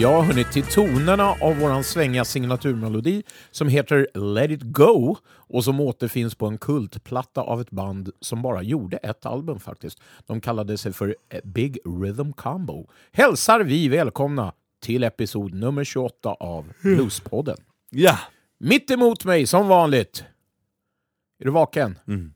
Ja, hörni, till tonerna av våran svängiga signaturmelodi som heter Let it go och som återfinns på en kultplatta av ett band som bara gjorde ett album faktiskt. De kallade sig för Big Rhythm Combo. Hälsar vi välkomna till episod nummer 28 av Bluespodden. Ja! Mitt emot mig, som vanligt, är du vaken? Mm.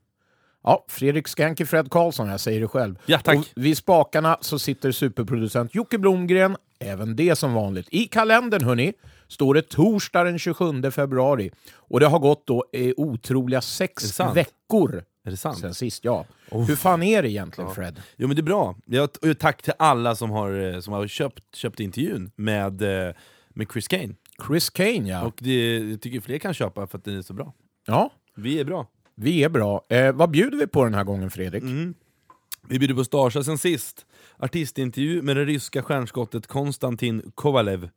Ja, Fredrik Skanky Fred Karlsson, jag säger det själv. Ja, tack. Och vid spakarna så sitter superproducent Jocke Blomgren, även det som vanligt. I kalendern, hörni, står det torsdag den 27 februari. Och det har gått då eh, otroliga Är sex sant? veckor Är det sant? sen sist. Ja. Hur fan är det egentligen, Fred? Jo men det är bra. Ja, t- och tack till alla som har, eh, som har köpt, köpt intervjun med, eh, med Chris Kane. Chris Kane, ja. Och det jag tycker fler kan köpa för att den är så bra. ja. Vi är bra. Vi är bra. Eh, vad bjuder vi på den här gången, Fredrik? Mm. Vi bjuder på Starsa sen sist. Artistintervju med det ryska stjärnskottet Konstantin Kovalev.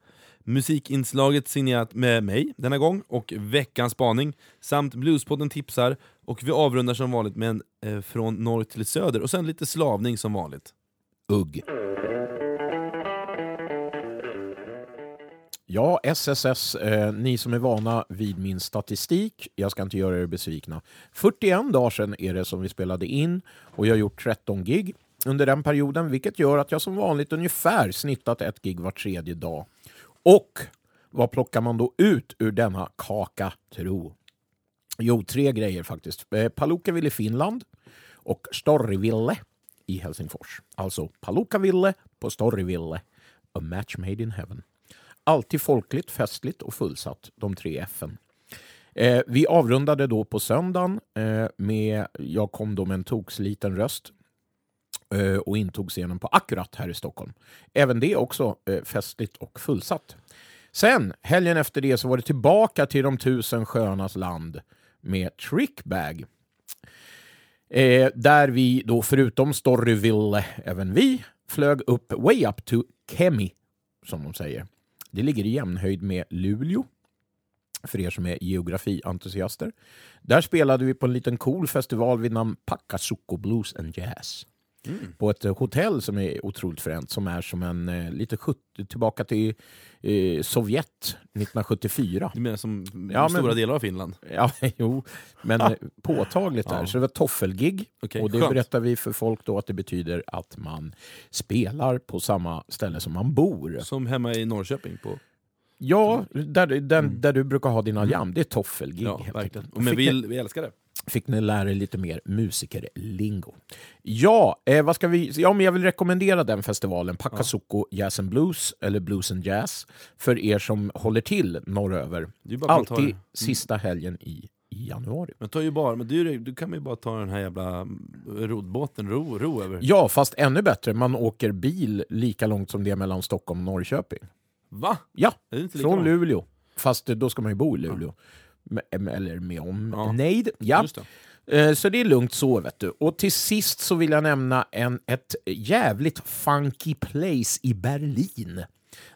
Musikinslaget signerat med mig denna gång och veckans spaning samt Bluespodden tipsar och vi avrundar som vanligt med en eh, från norr till söder och sen lite slavning som vanligt. Ugg. Ja, SSS, eh, ni som är vana vid min statistik, jag ska inte göra er besvikna. 41 dagar sedan är det som vi spelade in och jag har gjort 13 gig under den perioden, vilket gör att jag som vanligt ungefär snittat ett gig var tredje dag. Och vad plockar man då ut ur denna kaka, tro? Jo, tre grejer faktiskt. Eh, i Finland och Storriville i Helsingfors. Alltså Palukaville på Storriville. A match made in heaven. Alltid folkligt, festligt och fullsatt, de tre F'n. Eh, vi avrundade då på söndagen eh, med, jag kom då med en toksliten röst eh, och intog scenen på Akkurat här i Stockholm. Även det också eh, festligt och fullsatt. Sen, helgen efter det, så var det tillbaka till de tusen skönas land med Trickbag. Eh, där vi då förutom Storyville, även vi, flög upp way up to Kemi, som de säger. Det ligger i jämnhöjd med Luleå, för er som är geografientusiaster. Där spelade vi på en liten cool festival vid namn Pakasuko Blues and Jazz. På ett eh, hotell som är otroligt fränt, som är som en eh, lite 70, tillbaka till eh, Sovjet 1974. Du menar som Ja, stora men- delar av Finland? Ja, jo, men eh, påtagligt där. Ja. Så det var toffelgig. Okej, och det skönt. berättar vi för folk då att det betyder att man spelar på samma ställe som man bor. Som hemma i Norrköping på... Ja, där, den, där du brukar ha dina jam, det är toffelgig. Mm. Ja, verkligen. Men vi, vi älskar det. fick ni lära er lite mer musikerlingo. Ja, eh, vad ska vi, ja, men jag vill rekommendera den festivalen, Pakasuko Jazz and Blues, eller Blues and Jazz, för er som håller till norröver. Tar- Alltid Mm. sista helgen i, januari. Men tar ju bara, men du, du kan ju bara ta den här jävla rodbåten, ro, ro över. Ja, fast ännu bättre, man åker bil lika långt som det är mellan Stockholm och Norrköping. Va? Ja, från? Luleå. Fast då ska man ju bo i Luleå. Med, eller med om Ja. Ja. Det. Eh, Så det är lugnt så, vet du. Och till sist så vill jag nämna en, ett jävligt funky place i Berlin.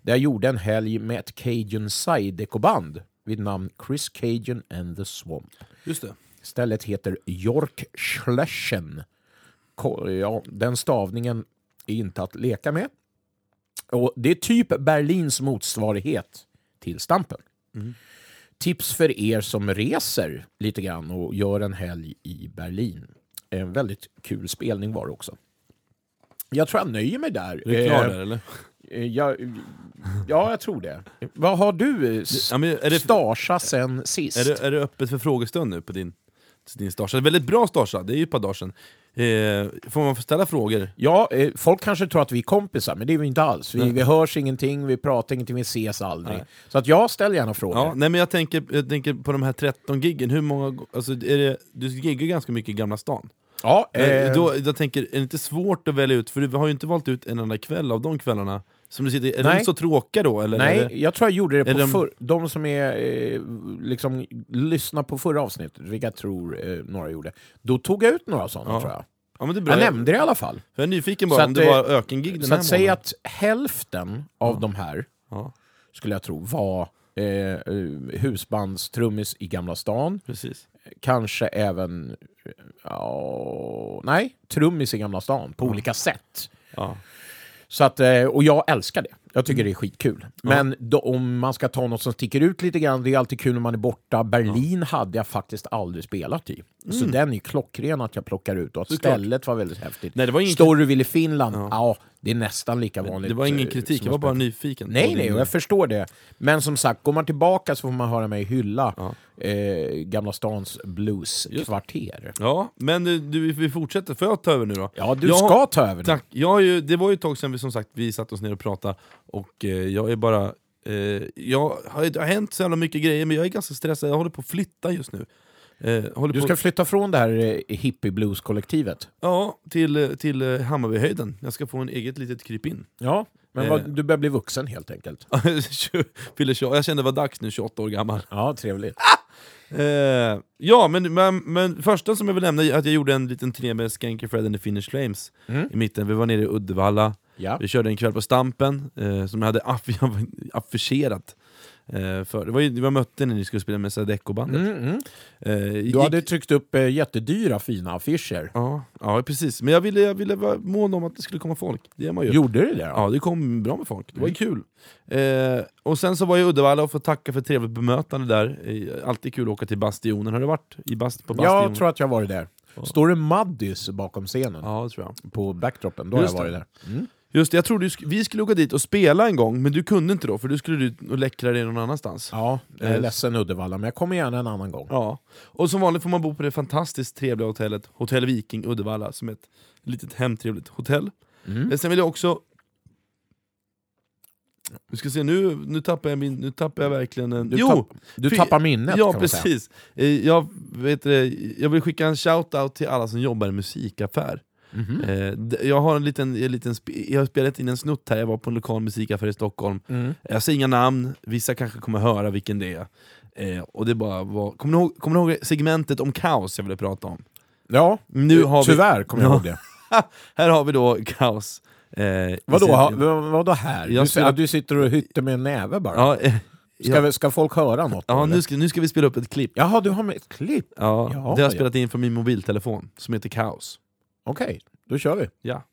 Där jag gjorde en helg med ett Cajun Zydeco-band vid namn Chris Cajun and the Swamp. Just det. Stället heter Yorkschlöschen. Ko- Ja, den stavningen är inte att leka med. Och Det är typ Berlins motsvarighet till Stampen. Tips för er som reser lite grann och gör en helg i Berlin. En väldigt kul spelning var det också. Jag tror jag nöjer mig där. Är du klar Eh, där eller? eh, jag, ja, jag tror det. Vad har du Ja, men det- starsa sen sist? Är det, är det öppet för frågestund nu på din, din starsa? Väldigt bra starsa, det är ju ett par dagar sedan. Eh, får man ställa frågor? Ja, eh, folk kanske tror att vi är kompisar, men det är vi inte alls. Vi, Nej. vi hörs ingenting, vi pratar ingenting, vi ses aldrig. Nej. Så att jag ställer gärna frågor. Ja, nej men jag tänker, jag tänker på de här 13 giggen, hur många, alltså är det, du giggar ganska mycket i Gamla stan. Ja, Eh, eh, då, jag tänker, är det inte svårt att välja ut, för du har ju inte valt ut en enda kväll av de kvällarna som du sitter, är Nej. de så tråkiga då? Eller nej, det, jag tror jag gjorde det på de- förr. De som är, eh, liksom, lyssnar på förra avsnittet, vilket jag tror eh, några gjorde, då tog jag ut några sådana Ja. tror jag. ja, men det är bra. Jag nämnde det i alla fall. Jag är nyfiken Så bara om att, det eh, var ökengig den Så att säga att hälften av de här, Ja, skulle jag tro, var eh, eh, husbandstrummis i Gamla stan. precis. Kanske även... Ja, nej, trummis i Gamla stan på olika sätt. Så att, eh, och jag älskar det. Jag tycker det är skitkul. Men då, om man ska ta något som sticker ut lite grann, det är alltid kul när man är borta. Berlin hade jag faktiskt aldrig spelat i. Så den är klockren att jag plockar ut och att stället var väldigt häftigt. Nej, det var ingen Storyville i Finland, ja. Det är nästan lika vanligt. Det var ingen eh, kritik, jag var bara nyfiken. Nej, nej, och jag förstår det. Men som sagt, går man tillbaka så får man höra mig hylla eh, Gamla stans blueskvarter. Ja, men du, du, vi fortsätter. Får jag ta över nu då? Ja, du Jag- ska ta över nu. Tack. Jag ju, det var ju ett tag sedan vi som sagt vi satt oss ner och pratade, och eh, jag är bara... Eh, jag har, det har hänt så jävla mycket grejer, men jag är ganska stressad. Jag håller på att flytta just nu. Eh, Du ska flytta från det här eh, hippie-blues-kollektivet. Ja, till, eh, till eh, Hammarbyhöjden. Jag ska få en eget litet krypin. Ja, men Eh. vad, du börjar bli vuxen helt enkelt. Fyller 20, jag kände det var dags nu, 28 år gammal. Ja, trevligt. Eh, ja, men, men, men första som jag vill nämna är att jag gjorde en liten turné med Skanky Fred and the Finnish Flames Mm. i mitten. Vi var nere i Uddevalla, Ja. vi körde en kväll på Stampen eh, som jag hade aff affischerat. Eh, för. Det var ju det var möte när ni skulle spela med Sadeko-bandet. Mm, mm. Eh, gick- Du hade tryckt upp eh, jättedyra fina affischer. ja, ja, precis. Men jag ville, jag ville vara mån om att det skulle komma folk. Det man ju. Gjorde det? då? Ja, det kom bra med folk. Det var ju Mm. kul. Eh, och sen så var jag i Uddevalla och får tacka för trevligt bemötande där. Eh, alltid kul att åka till Bastionen. Har du varit i bast på Bastionen? Jag tror att jag har varit där. Står det Maddys bakom scenen? Ja, det tror jag. På backdropen? Då har jag Just varit det. där. Just det, jag trodde du sk- vi skulle åka dit och spela en gång, men du kunde inte då, för du skulle ut och läckra dig någon annanstans. Ja, jag är Eh, ledsen Uddevalla, men jag kommer gärna en annan gång. Ja. Och som vanligt får man bo på det fantastiskt trevliga hotellet Hotell Viking Uddevalla, som är ett litet hemtrevligt hotell. Mm. Eh, Sen vill jag också... Vi ska se, nu, nu tappar jag min... Nu tappar jag verkligen en... Du, jo! tapp, du tappar minnet Ja, kan man säga. precis. Eh, Jag, vet jag vill skicka en shout-out till alla som jobbar i musikaffär. Eh, d- Jag har en liten, en liten jag har spelat in en snutt här, jag var på en lokal musikaffär i Stockholm. Mm. Jag säger inga namn, vissa kanske kommer höra vilken det är. Eh, och det bara var, kommer, ni ihåg, kommer ni ihåg segmentet om kaos jag ville prata om? Ja, Nu har vi, tyvärr kommer jag Ja. ihåg det. här har vi då kaos. Eh, Vadå, ha, vad- vadå här? Du, spelar- du sitter och hytter med en näve bara. Ja, eh, Ska, ja, vi- ska folk höra något? ja nu, ska, nu ska vi spela upp ett klipp. Jaha, du har med ett klipp? Ja, Ja, det har jag ja. spelat in från min mobiltelefon, som heter Kaos. Okej, då kör vi. Ja.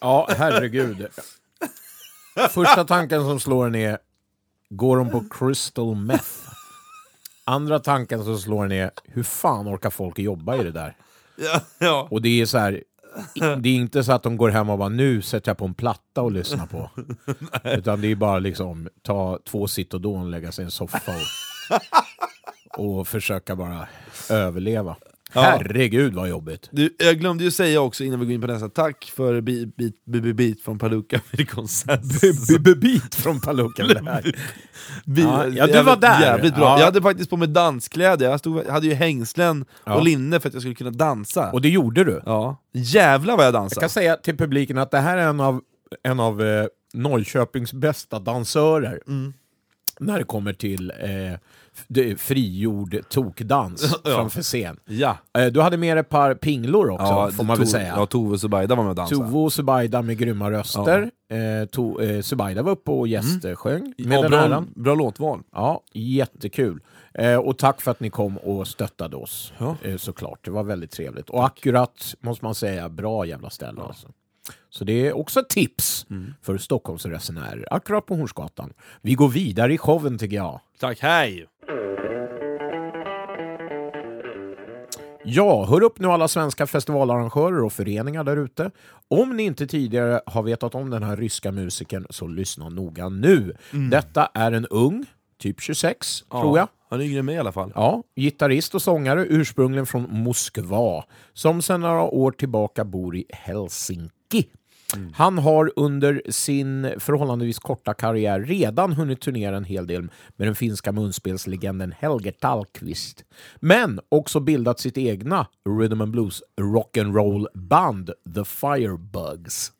Ja, herregud. Första tanken som slår en är, går de på crystal meth? Andra tanken som slår en är, hur fan orkar folk jobba i det där? Ja, ja. Och det är så här, det är inte så att de går hem och bara nu sätter jag på en platta och lyssnar på. Utan det är bara liksom ta två Citodon, lägga sig i en soffa och, och försöka bara överleva. Ja. Herregud vad jobbigt. Du, jag glömde ju säga också innan vi går in på nästa, tack för bit från Paluca vid. Bit från. Bi- Ja, du var där. Jävligt bra. Ja. Jag hade faktiskt på mig danskläder, jag stod, hade ju hängslen och linne för att jag skulle kunna dansa. Och det gjorde du. ja. Jävlar vad jag Jag dansade! kan säga till publiken att det här är en av, en av eh, Norrköpings bästa dansörer. Mm. När det kommer till eh, frigjord tokdans Ja. framför scen. Ja, Eh, du hade med ett par pinglor också, får man väl säga. Ja, Tove och Zubaida var med och dansade. Tove och Subaida med grymma röster. Eh, to, eh, Subaida var uppe och gästsjöng med ja, bra, bra låtval. Ja, jättekul. Eh, och tack för att ni kom och stöttade oss, Ja. eh, såklart. Det var väldigt trevligt. Och akkurat, måste man säga, bra jävla ställe. Alltså. Så det är också ett tips Mm. för Stockholmsresenärer, akkurat på Hornsgatan. Vi går vidare i showen tycker jag. Tack, hej! Ja, hör upp nu alla svenska festivalarrangörer och föreningar där ute. Om ni inte tidigare har vetat om den här ryska musikern så lyssna noga nu. Detta är en ung, typ 26 tror jag. Han är yngre mig i alla fall. Ja, gitarrist och sångare ursprungligen från Moskva som sedan några år tillbaka bor i Helsinki. Mm. Han har under sin förhållandevis korta karriär redan hunnit turnera en hel del med den finska munspelslegenden Helge Tallqvist. Men också bildat sitt egna rhythm and blues rock'n'roll band The Firebugs.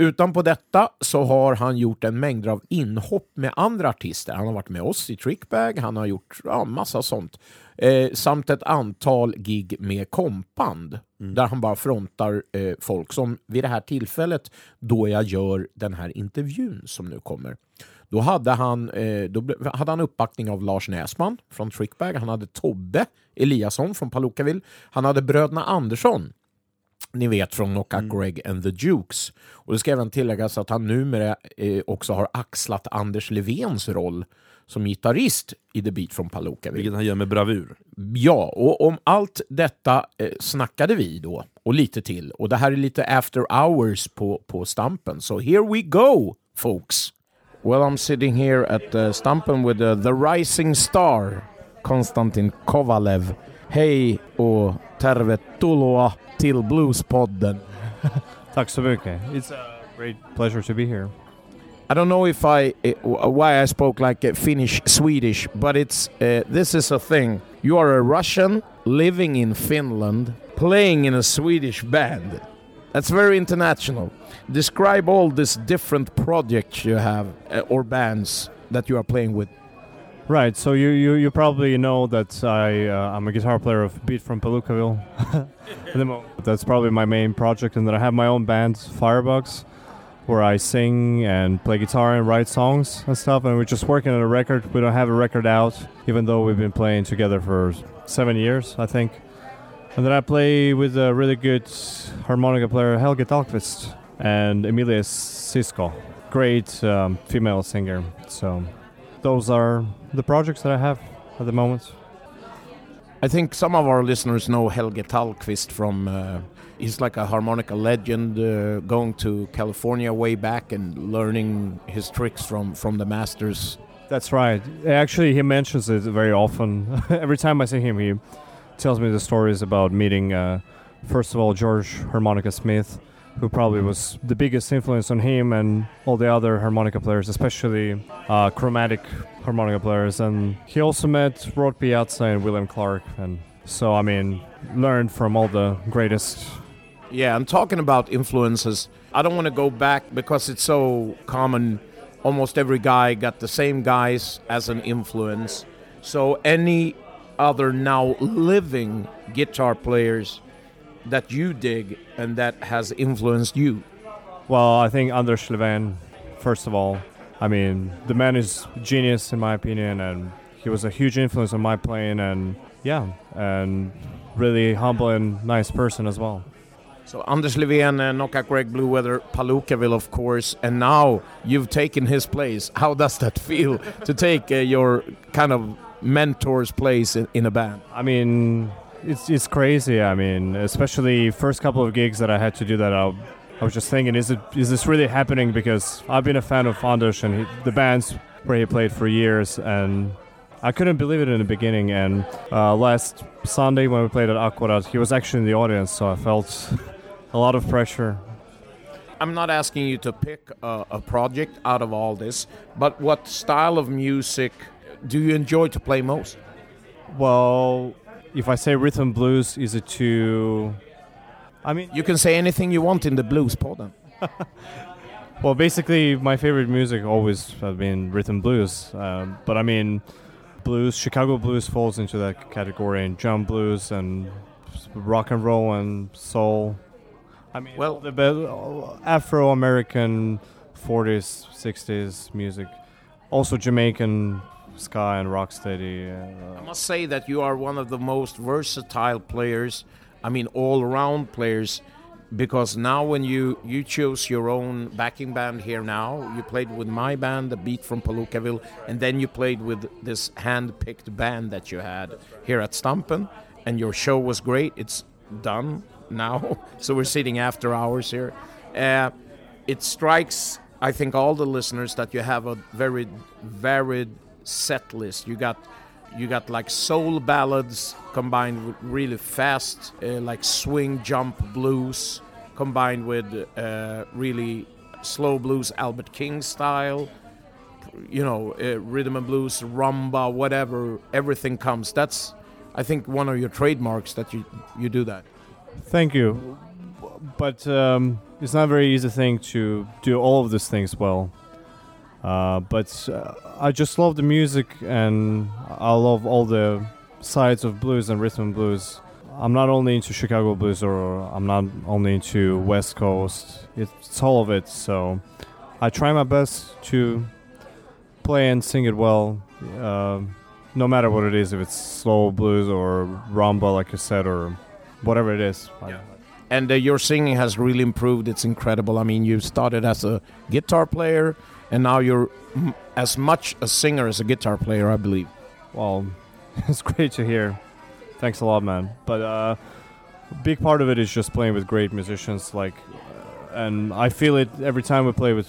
Utanpå detta så har han gjort en mängd av inhopp med andra artister. Han har varit med oss i Trickbag, han har gjort ja, massa sånt. Eh, samt ett antal gig med kompband mm. där han bara frontar eh, folk som vid det här tillfället då jag gör den här intervjun som nu kommer. Då hade han, eh, då hade han uppbackning av Lars Näsman från Trickbag, han hade Tobbe Eliasson från Palookaville, han hade bröderna Andersson ni vet från Knockout mm. Greg and the Dukes. Och det ska även tilläggas att han numera eh, också har axlat Anders Levens roll som gitarrist i The Beat från Palookaville. Vilket han gör med bravur. Ja, och om allt detta eh, snackade vi då, och lite till. Och det här är lite after hours på, på Stampen, så here we go, folks! Well, I'm sitting here at uh, Stampen with uh, the rising star, Konstantin Kovalev. Hej och tervetuloa till Bluespodden. Tack så mycket. It's a great pleasure to be here. I don't know if I uh, why I spoke like Finnish Swedish, but it's uh, this is a thing. You are a Russian living in Finland, playing in a Swedish band. That's very international. Describe all these different projects you have uh, or bands that you are playing with. Right. So you, you, you probably know that I uh, I'm a guitar player of Beat from Palookaville. That's probably my main project, and then I have my own band, Firebox, where I sing and play guitar and write songs and stuff. And we're just working on a record. We don't have a record out, even though we've been playing together for seven years, I think. And then I play with a really good harmonica player, Helge Dahlqvist, and Emilia Sisko, great um, female singer. So those are the projects that I have at the moment. I think some of our listeners know Helge Tallqvist from. Uh, he's like a harmonica legend, uh, going to California way back and learning his tricks from from the masters. That's right. Actually, he mentions it very often. Every time I see him, he tells me the stories about meeting. Uh, first of all, George Harmonica Smith, who probably was the biggest influence on him and all the other harmonica players, especially uh, chromatic harmonica players. And he also met Rod Piazza and William Clark, and so I mean, learned from all the greatest. Yeah, I'm talking about influences. I don't want to go back because it's so common. Almost every guy got the same guys as an influence. So any other now living guitar players that you dig and that has influenced you? Well, I think Anders Levin, first of all. I mean, the man is genius in my opinion, and he was a huge influence on my playing, and yeah, and really humble and nice person as well. So Anders Levin, uh, Knockout Greg Blue Weather, Palookaville, of course, and now you've taken his place. How does that feel to take uh, your kind of mentor's place in, in a band? I mean, it's it's crazy. I mean, especially first couple of gigs that I had to do that. I, I was just thinking, is it is this really happening? Because I've been a fan of Fondush and he, the bands where he played for years, and I couldn't believe it in the beginning. And uh, last Sunday when we played at Aquadat, he was actually in the audience, so I felt a lot of pressure. I'm not asking you to pick a, a project out of all this, but what style of music do you enjoy to play most? Well, if I say rhythm blues, is it too? I mean, you can say anything you want in the blues pod. well, basically, my favorite music always has been rhythm blues. Um, but I mean, blues, Chicago blues falls into that category, and jump blues and rock and roll and soul. I mean, well, the Afro-American 40s, 60s music, also Jamaican ska and rocksteady. Uh, I must say that you are one of the most versatile players. I mean, all-round players. Because now, when you you chose your own backing band here now, you played with my band, the Beat from Palookaville, and then you played with this hand-picked band that you had here at Stampen, and your show was great. It's done now, so we're sitting after hours here. Uh, it strikes, I think, all the listeners that you have a very varied set list. You got you got like soul ballads combined with really fast uh, like swing jump blues combined with uh, really slow blues Albert King style you know uh, rhythm and blues rumba whatever everything comes that's I think one of your trademarks that you you do that thank you but um, it's not a very easy thing to do all of these things well. Uh, but uh, I just love the music and I love all the sides of blues and rhythm blues. I'm not only into Chicago blues or I'm not only into West Coast. It's all of it. So I try my best to play and sing it well, uh, no matter what it is. If it's slow blues or rumba, like you said, or whatever it is. Yeah. And uh, your singing has really improved. It's incredible. I mean, you started as a guitar player, and now you're m- as much a singer as a guitar player, I believe. Well, it's great to hear. Thanks a lot, man. But uh, a big part of it is just playing with great musicians, like, uh, and I feel it every time we play with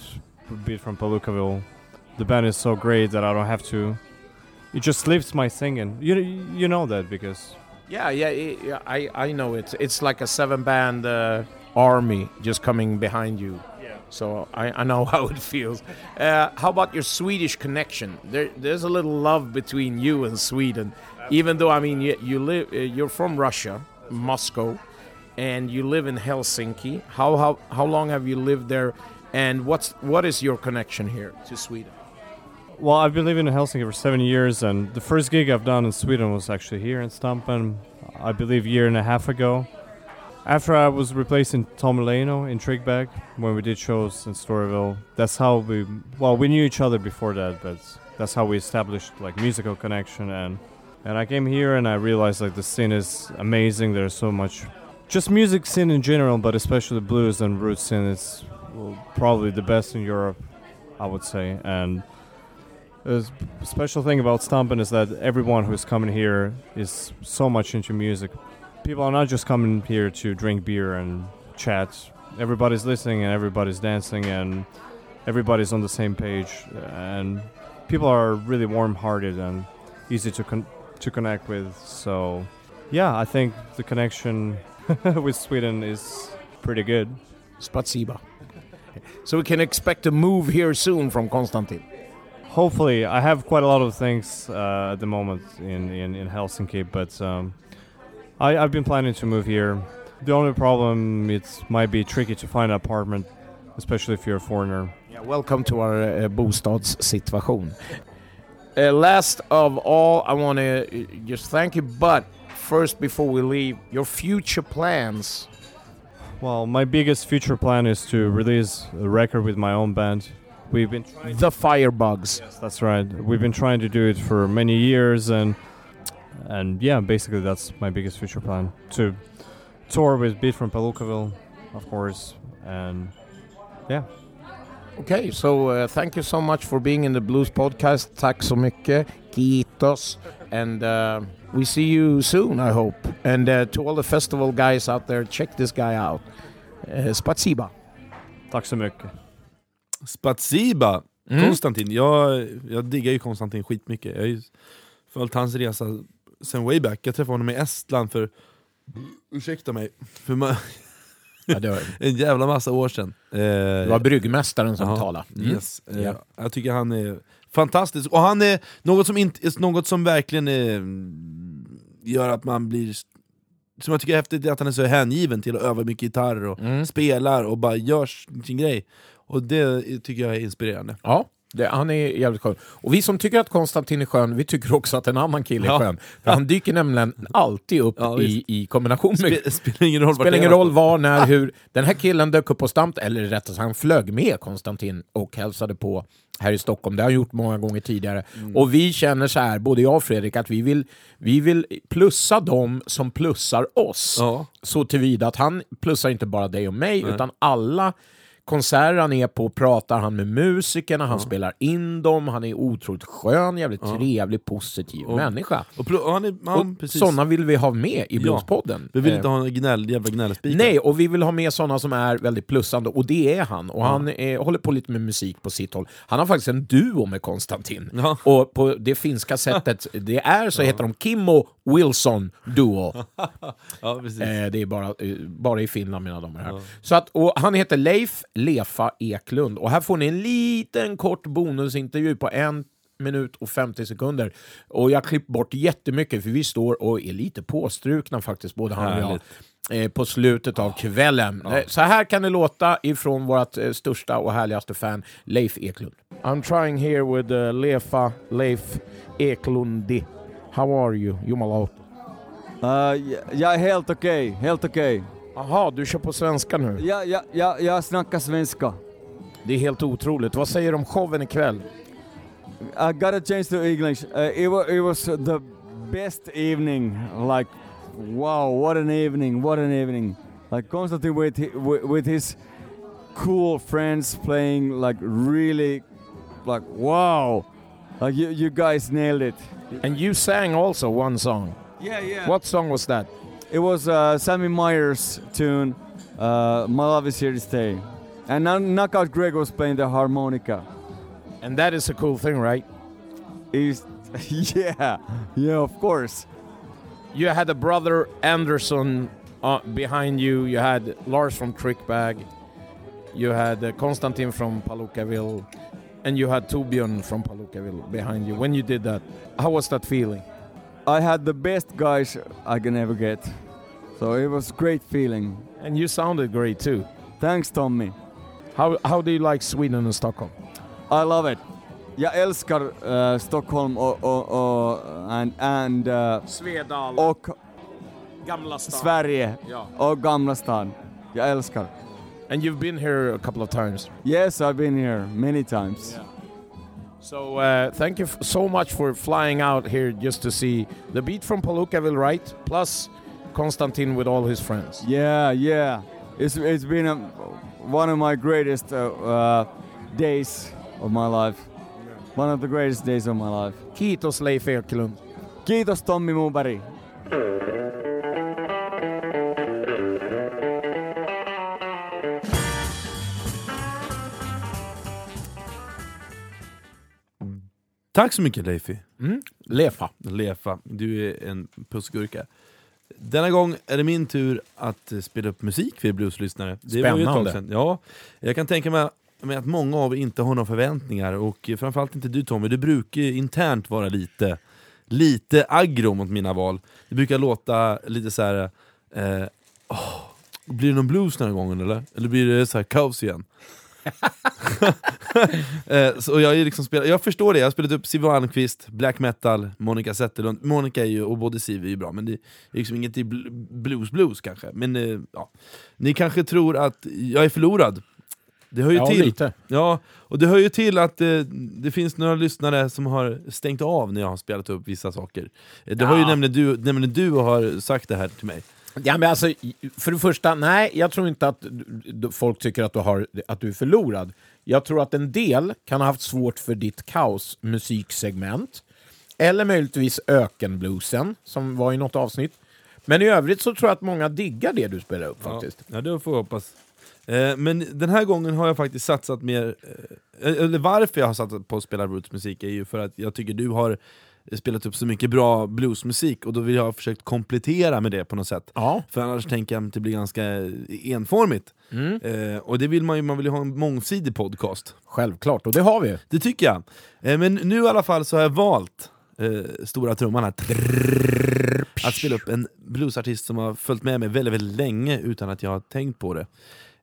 Beat from Palookaville. The band is so great that I don't have to. It just lifts my singing. You you know that because Yeah, yeah, i- yeah I, I know it. It's like a seven band uh, army just coming behind you. So I, I know how it feels. Uh, how about your Swedish connection? There, there's a little love between you and Sweden, even though I mean you, you live, uh, you're from Russia, Moscow, and you live in Helsinki. How how how long have you lived there? And what's what is your connection here to Sweden? Well, I've been living in Helsinki for seven years, and the first gig I've done in Sweden was actually here in Stampen, I believe, a year and a half ago. After I was replacing Tom Leno in Trickback when we did shows in Storyville, that's how we well we knew each other before that, but that's how we established like musical connection and and I came here and I realized like the scene is amazing. There's so much, just music scene in general, but especially blues and roots scene is well, probably the best in Europe, I would say, and. The special thing about Stampen is that everyone who's coming here is so much into music. People are not just coming here to drink beer and chat. Everybody's listening and everybody's dancing and everybody's on the same page. And people are really warm-hearted and easy to con- to connect with. So, yeah, I think the connection with Sweden is pretty good. Spatsiba. So we can expect a move here soon from Konstantin. Hopefully, I have quite a lot of things uh, at the moment in, in, in Helsinki, but um, I, I've been planning to move here. The only problem it might be tricky to find an apartment, especially if you're a foreigner. Yeah, welcome to our uh, bostadssituation. Uh, last of all, I want to uh, just thank you, but first, before we leave, your future plans. Well, my biggest future plan is to release a record with my own band. We've been trying The Firebugs. Yes, that's right. We've been trying to do it for many years, and and yeah, basically that's my biggest future plan to tour with Beat from Palookaville, of course, and yeah. Okay, so uh, thank you so much for being in the Blues Podcast. Tack så mycket. Kiitos. And uh, we see you soon, I hope. And uh, to all the festival guys out there, check this guy out. Uh, Spatsiba. Tack så mycket. Spatsiba! Mm. Konstantin, jag, jag diggar ju Konstantin skitmycket. Jag har ju följt hans resa sen way back. Jag träffade honom i Estland för, ursäkta mig, för ma- Ja, en jävla massa år sedan. Eh, det var bryggmästaren som Ja, talade. Mm. Yes. Eh, Ja. Jag tycker han är fantastisk, och han är något som, inte, något som verkligen är, gör att man blir... Som jag tycker är häftigt är att han är så hängiven till att öva mycket gitarr och Mm. spelar och bara gör sin grej. Och det tycker jag är inspirerande. Ja, det, han är jävligt skön. Och vi som tycker att Konstantin är skön, vi tycker också att en annan kille är Ja. skön. För han dyker nämligen alltid upp Ja, i, i kombination med... Spe, spelar ingen roll spelar ingen roll var, när, hur. Den här killen dök upp på Stamp, eller rättare sagt han flög med Konstantin och hälsade på här i Stockholm. Det har han gjort många gånger tidigare. Mm. Och vi känner så här, både jag och Fredrik, att vi vill, vi vill plussa dem som plussar oss. Ja. Så tillvida att han plussar inte bara dig och mig, utan alla konserter han är på pratar han med musikerna, han spelar in dem, han är otroligt skön, jävligt trevlig, positiv Och- människa. Och, och han är, ja, och sådana vill vi ha med i Bluespodden. Vi vill Eh, inte ha en gnäll, jävla gnällspikar. Nej, och vi vill ha med sådana som är väldigt plussande, och det är han. Och han eh, håller på lite med musik på sitt håll. Han har faktiskt en duo med Konstantin. Ja. Och på det finska sättet det är så heter de Kimmo Wilson Duo. Ja, precis. Eh, det är bara, eh, bara i Finland mina damer och herrar. Så att, och han heter Leif Lefa Eklund och här får ni en liten kort bonusintervju på en minut och 50 sekunder. Och jag klippt bort jättemycket för vi står och är lite påstrukna faktiskt, både han och jag. Eh, på slutet av kvällen. Eh, Så här kan det låta ifrån vårt eh, största och härligaste fan, Leif Eklund. I'm trying here with uh, Lefa, Leif Eklundi. How are you, Jumala? Uh, jag- är helt okej, helt okej. Jaha, du kör på svenska nu. Jag, jag, jag, jag snackar svenska. Det är helt otroligt. Vad säger du om showen ikväll? I gotta change to English. Uh, it, was, it was the best evening. Like, wow, what an evening! What an evening! Like Konstantin with with, with his cool friends playing like really, like wow! Like you, you guys nailed it. And you sang also one song. Yeah, yeah. What song was that? It was uh, Sammy Myers' tune. Uh, My love is here to stay. And now Knockout Greg was playing the harmonica. And that is a cool thing, right? He's, yeah, yeah, of course. You had a brother Anderson uh, behind you. You had Lars from Trickbag. You had uh, Konstantin from Palookaville. And you had Torbjörn from Palookaville behind you. When you did that, how was that feeling? I had the best guys I can ever get. So it was great feeling. And you sounded great too. Thanks Tommy. How, how do you like Sweden and Stockholm? I love it. Jag älskar uh, Stockholm och, och, och, and, and, uh, Svedala, och Gamla Sverige Ja. och Gamla stan. Jag älskar. And you've been here a couple of times. Yes, I've been here many times. So uh, thank you f- so much for flying out here just to see the beat from Palookaville, right? Plus Konstantin with all his friends. Yeah, yeah. It's it's been a, one of my greatest uh, uh, days of my life. One of the greatest days of my life. Kiitos Leif Eklund. Kiitos Tommi Muberg. Tack så mycket Leifi. Mm. Lefa. Lefa, du är en pussgurka. Denna gång är det min tur att spela upp musik för blueslyssnare. Det var ju ett tag sedan. Ja, jag kan tänka mig mig att många av er inte har några förväntningar och framförallt inte du Tommy, du brukar internt vara lite, lite aggro mot mina val. Det brukar låta lite så här. Eh, blir det någon blues den här gången eller? Eller blir det så här kaos igen? Eh, så jag, är liksom spel, jag förstår det, jag har spelat upp Siv Almqvist, black metal, Monica Zetterlund. Monica är ju, och både Siv är ju bra, men det är liksom inget i bl- blues blues kanske. Men eh, ja. Ni kanske tror att jag är förlorad. Det hör ju Ja, till. lite. Ja, och det hör ju till att eh, det finns några lyssnare som har stängt av när jag har spelat upp vissa saker. Eh, Det har ju Ja. nämligen du, nämligen du har sagt det här till mig. Ja, men alltså, för det första, nej, jag tror inte att folk tycker att du, har, att du är förlorad. Jag tror att en del kan ha haft svårt för ditt kaos-musiksegment. Eller möjligtvis ökenbluesen, som var i något avsnitt. Men i övrigt så tror jag att många diggar det du spelar upp faktiskt. Ja, det får jag hoppas. Eh, men den här gången har jag faktiskt satsat mer, eh, eller varför jag har satsat på att spela rootsmusik är ju för att jag tycker du har spelat upp så mycket bra bluesmusik och då vill jag ha försökt komplettera med det på något sätt. Ja. För annars tänker jag att det blir ganska enformigt. Mm. Eh, och det vill man ju, man vill ju ha en mångsidig podcast. Självklart, och det har vi. Det tycker jag. Eh, men nu i alla fall så har jag valt eh, stora trumman här. Att spela upp en bluesartist som har följt med mig väldigt, väldigt länge utan att jag har tänkt på det.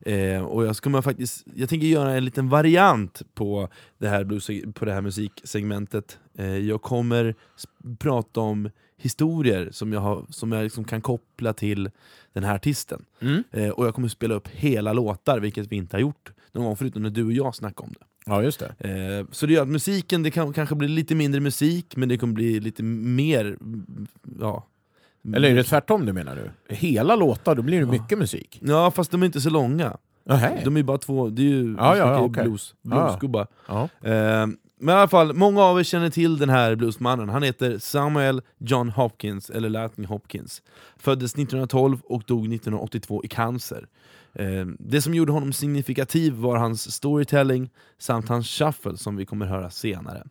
Eh, och jag, ska faktiskt, jag tänker göra en liten variant på det här, blues, på det här musiksegmentet. Eh, jag kommer prata om historier som jag, har, som jag liksom kan koppla till den här artisten. Mm. Eh, och jag kommer spela upp hela låtar, vilket vi inte har gjort någon gång förutom när du och jag snackade om det. Ja, just det. Eh, så det gör att musiken, det kan kanske bli lite mindre musik, men det kommer bli lite mer... Ja. Eller är det tvärtom du menar du? Hela låtar, då blir det mycket musik. Ja, fast de är inte så långa. Nähä. De är bara två, det är ju Ja, ja, ja, okej. blues, Ja. bluesgubbar. Ja. Eh, men i alla fall, många av er känner till den här bluesmannen. Han heter Samuel John Hopkins, eller Lightning Hopkins. Föddes 1912 och dog 1982 i cancer. Eh, det som gjorde honom signifikativ var hans storytelling samt hans shuffle som vi kommer höra senare.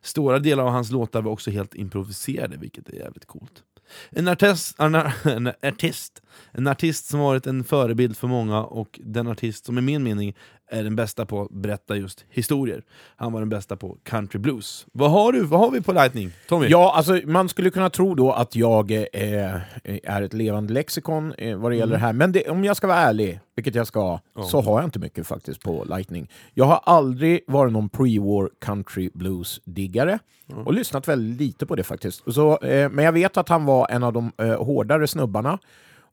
Stora delar av hans låtar var också helt improviserade, vilket är jävligt coolt. En artist, en, artist, en artist som varit en förebild för många och den artist som i min mening är den bästa på att berätta just historier. Han var den bästa på country blues. Vad har du? Vad har vi på Lightning? Tommy? Ja, alltså, man skulle kunna tro då att jag eh, är ett levande lexikon eh, vad det gäller det här, men det, om jag ska vara ärlig, vilket jag ska, Ja. så har jag inte mycket faktiskt på Lightning. Jag har aldrig varit någon pre-war country blues-diggare och lyssnat väldigt lite på det faktiskt. Så, eh, men jag vet att han var en av de eh, hårdare snubbarna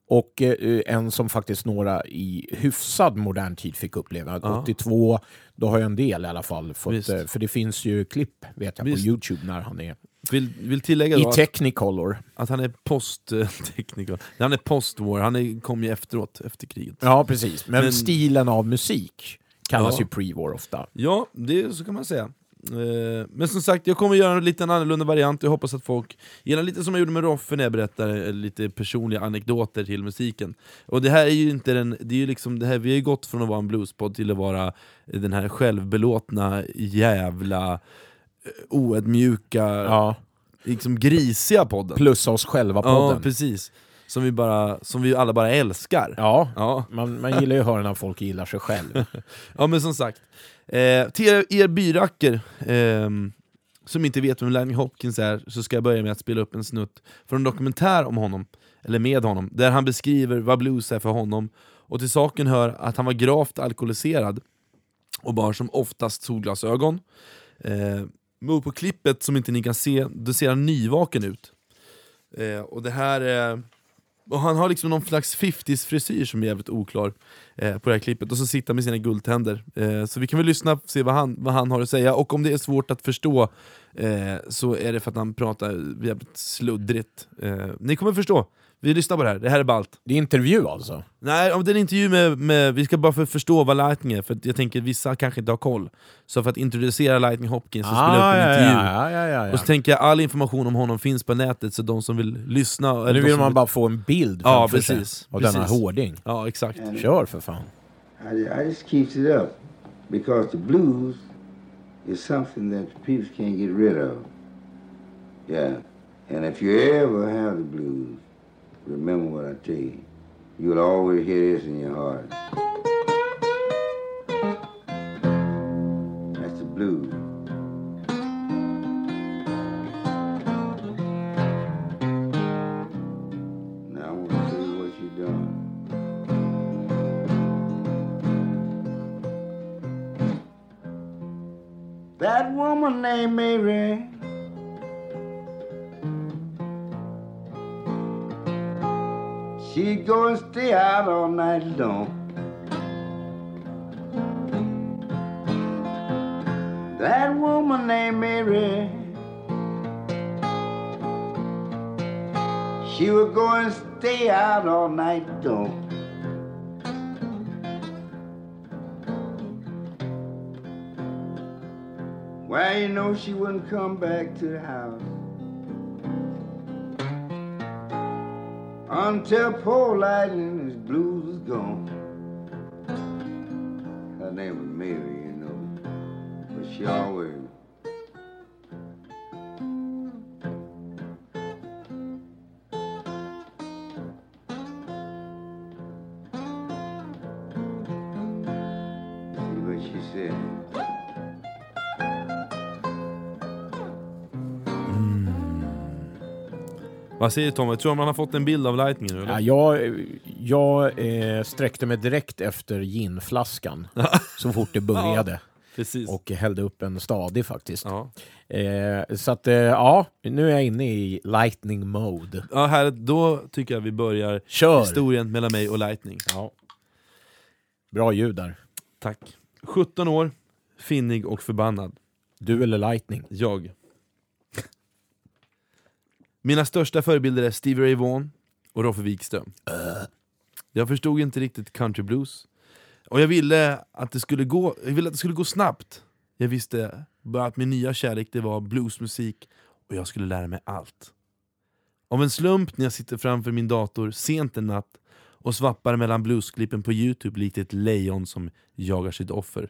och eh, en som faktiskt några i hyfsad modern tid fick uppleva. Ja. 82, då har jag en del i alla fall. Fått, Visst. eh, för det finns ju klipp vet jag, Visst. på Youtube när han är Vill, vill tillägga i då att, Technicolor. att han är posttekniker. Han är post-war, han är, kom ju efteråt, efter kriget. Ja, precis. Men, Men- stilen av musik kallas Ja. ju pre-war ofta. Ja, det, så kan man säga. Eh, Men som sagt, jag kommer göra en liten annorlunda variant, jag hoppas att folk gillar lite som jag gjorde med Roffe när jag berättade lite personliga anekdoter till musiken. Och det här är ju inte den, det är ju liksom det här, vi har ju gått från att vara en bluespodd till att vara den här självbelåtna, jävla, eh, oödmjuka, Ja. liksom grisiga podden. Plus oss själva Ja, podden. precis. Som vi, bara, som vi alla bara älskar. Ja, Ja. man, man gillar ju att höra när folk gillar sig själv. Ja men som sagt, eh, till er, er byracker eh, som inte vet vem Lightning Hopkins är, så ska jag börja med att spela upp en snutt från en dokumentär om honom, eller med honom, där han beskriver vad blues är för honom, och till saken hör att han var gravt alkoholiserad och bar som oftast solglasögon. Eh, men på klippet som inte ni kan se, då ser han nyvaken ut. Eh, och det här är... Och han har liksom någon slags 50s frisyr som är jävligt oklar eh, på det här klippet, och så sitter han med sina guldtänder. Eh, så vi kan väl lyssna och se vad han, vad han har att säga, och om det är svårt att förstå eh, så är det för att han pratar jävligt sluddrigt. Eh, ni kommer förstå, vi lyssnar på det här, det här är ballt. Det är intervju alltså? Nej, om det är en intervju med, med, vi ska bara för förstå vad Lightning är, för jag tänker att vissa kanske inte har koll. Så för att introducera Lightning Hopkins så spelar jag upp en Ah, ja, intervju. ja, ja, ja, ja. Och så tänker jag all information om honom finns på nätet, så de som vill lyssna... eller Nu vill man bara få en bild Ja, precis, av denna precis. hårding. Ja, exakt. Kör för fan. I, I just keeps it up because the blues is something that people can't get rid of. Yeah. And if you ever have the blues, remember what I tell you. You'll always hear this in your heart. That's the blues. Now what you're doing. That woman named Mary. She'd go and stay out all night long. That woman named Mary. She would go and stay out all night long. Well, you know she wouldn't come back to the house until poor Lightning his blues was gone. Her name was Mary, you know, but she always. Vad säger Tom? Jag tror man har fått en bild av Lightning nu, eller? Ja, jag jag eh, sträckte mig direkt efter ginflaskan så fort det började Precis. och hällde upp en stadig faktiskt. Ja. Eh, så att, eh, ja, nu är jag inne i lightning mode. Ja, här, då tycker jag vi börjar Kör! historien mellan mig och Lightning. Ja. Bra ljud där. Tack. 17 år, finnig och förbannad. Du eller lightning? Jag. Mina största förebilder är Stevie Ray Vaughan och Roffe Wikström. Jag förstod inte riktigt country blues. Och jag ville att det skulle gå, jag ville att det skulle gå snabbt. Jag visste bara att min nya kärlek det var bluesmusik och jag skulle lära mig allt. Av en slump när jag sitter framför min dator sent en natt och svappar mellan bluesklippen på Youtube likt ett lejon som jagar sitt offer.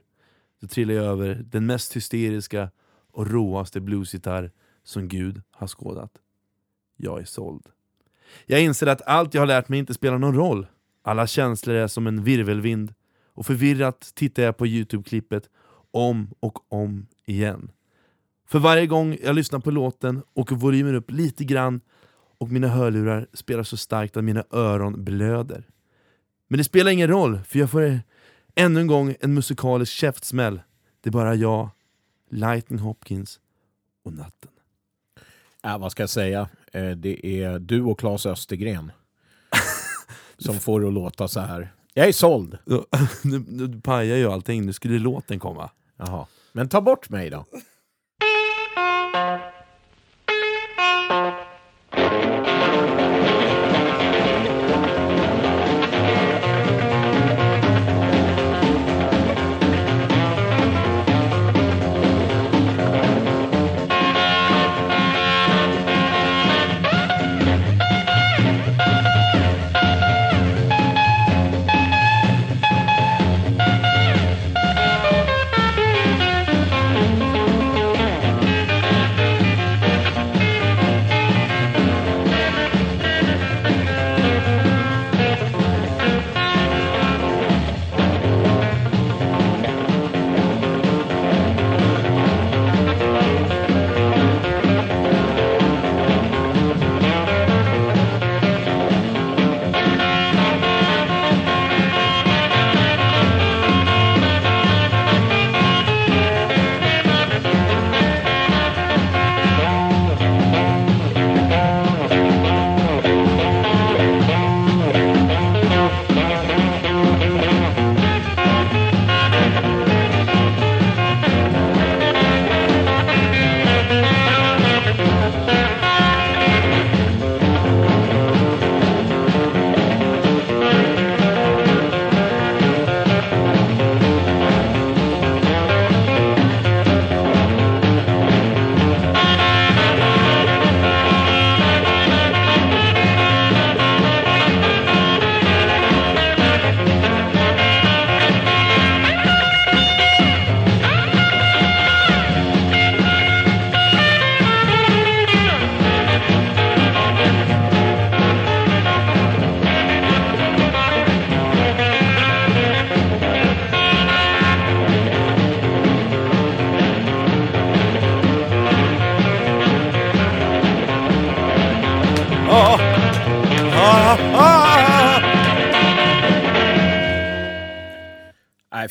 Så trillar jag över den mest hysteriska och råaste bluesgitarr som Gud har skådat. Jag är såld. Jag inser att allt jag har lärt mig inte spelar någon roll. Alla känslor är som en virvelvind och förvirrat tittar jag på Youtube-klippet om och om igen. För varje gång jag lyssnar på låten åker volymen upp lite grann och mina hörlurar spelar så starkt att mina öron blöder. Men det spelar ingen roll, för jag får ännu en gång en musikalisk käftsmäll. Det är bara jag, Lightning Hopkins och natten. Ja, vad ska jag säga? Eh, Det är du och Claes Östergren som får det att låta så här. Jag är såld. Nu, nu pajar ju allting, nu skulle låten komma. Jaha. Men ta bort mig då.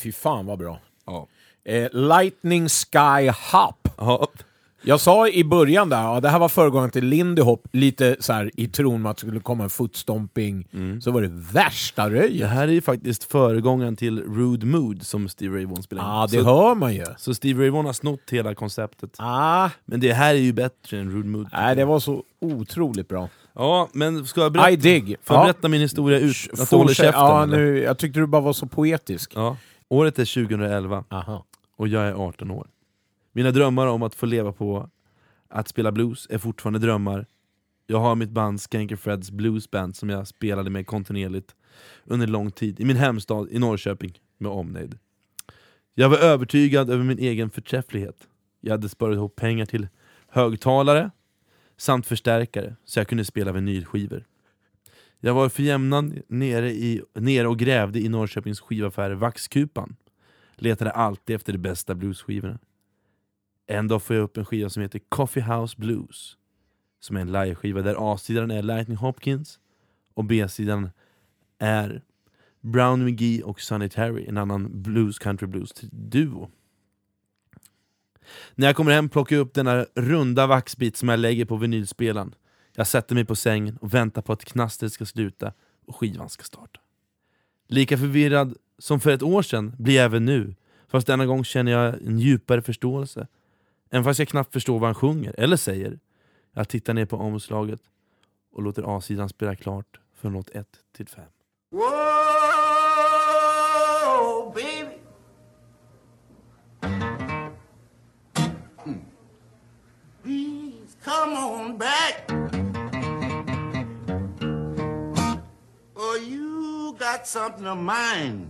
Fy fan vad bra. Ja. Eh, Lightning Sky Hop. Ja. Jag sa i början där, ja, det här var föregångaren till Lindy Hop, lite så här i tron att det skulle komma en footstomping. Så var det värsta Det röjet. här är ju faktiskt föregångaren till Rude Mood som Steve Ray Vaughan spelade in. Ja, det så, hör man ju. så Steve Ray Vaughan har snott hela konceptet. Ah, Men det här är ju bättre än Rude Mood. nej, det var så otroligt bra. Ja, men ska jag I berätta, dig. får jag Ja. berätta min historia ut? Att Fortsätt. Ja, nu, jag tyckte du bara var så poetisk. Ja. Året är 2011 Aha. och jag är 18 år. Mina drömmar om att få leva på att spela blues är fortfarande drömmar. Jag har mitt band Skanker Freds Blues Band som jag spelade med kontinuerligt under lång tid i min hemstad i Norrköping med omnejd. Jag var övertygad över min egen förträfflighet. Jag hade sparat ihop pengar till högtalare samt förstärkare så jag kunde spela vinylskivor. Jag var för jämnan nere, i, nere och grävde i Norrköpings skivaffär Vaxkupan. Letade alltid efter de bästa bluesskivorna. En dag får jag upp en skiva som heter Coffee House Blues. Som är en liveskiva där A-sidan är Lightning Hopkins och B-sidan är Brown McGee och Sonny Terry, en annan blues country blues duo. När jag kommer hem plockar jag upp denna runda vaxbit som jag lägger på vinylspelaren. Jag sätter mig på sängen och väntar på att knastret ska sluta och skivan ska starta. Lika förvirrad som för ett år sedan blir jag även nu, fast denna gång känner jag en djupare förståelse. Även fast jag knappt förstår vad han sjunger, eller säger. Jag tittar ner på omslaget och låter A-sidan spela klart från låt 1 till 5. Whoa, baby. Hmm. Please come on back. Something of mine.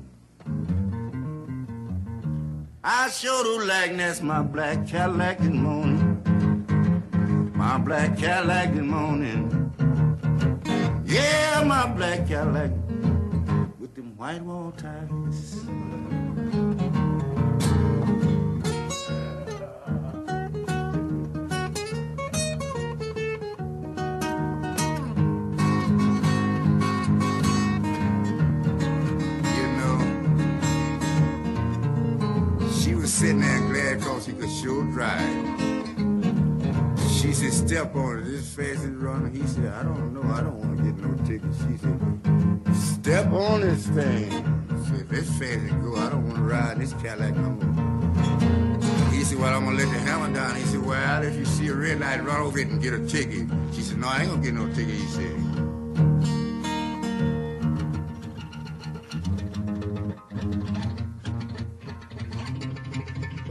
I sure do like that's my black Cadillac in the morning. My black Cadillac in the morning. Yeah, my black Cadillac with them white wall ties. Sitting there glad cause she could sure drive. She said, step on it, this fast is. He said, I don't know, I don't want to get no ticket. She said, step on this thing. She said, this fast it go, I don't want to ride this Cadillac no more. He said, well, I'm going to let the hammer down. He said, well, if you see a red light, run over it and get a ticket. She said, no, I ain't going to get no ticket, he said.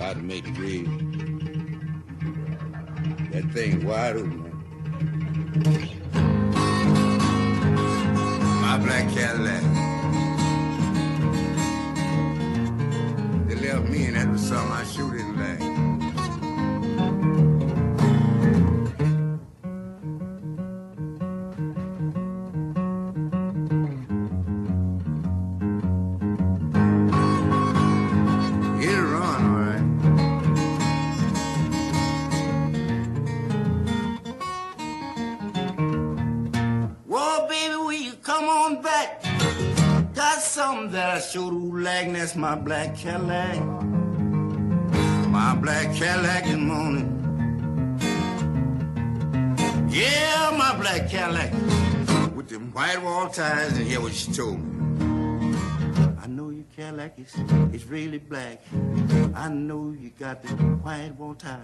About to make it red. That thing wide open. My black Cadillac. They left me and that was something I sure didn't like. That's my black Cadillac. My black Cadillac in the morning. Yeah, my black Cadillac. With them white wall ties, and hear what she told me. I know your Cadillac is, is really black. I know you got the white wall ties.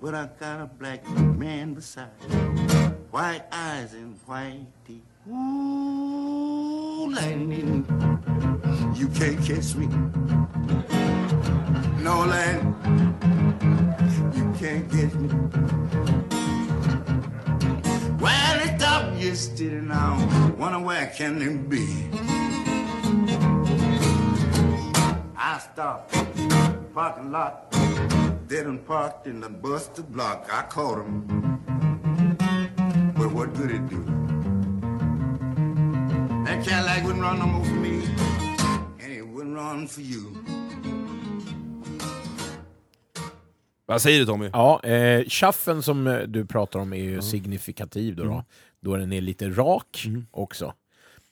But I got a black man beside. White eyes and white teeth. Ooh, You can't catch me. No land. You can't catch me. Well, it's up yesterday now. Wonder where can it be? I stopped, parking lot, didn't parked in the Buster block. I caught him, but what good it do? That Cadillac wouldn't run no more for me, and it wouldn't run for you. Vad säger du Tommy? Ja, eh, chaffen som eh, du pratar om är ju signifikativ då, då. Då den är lite rak också.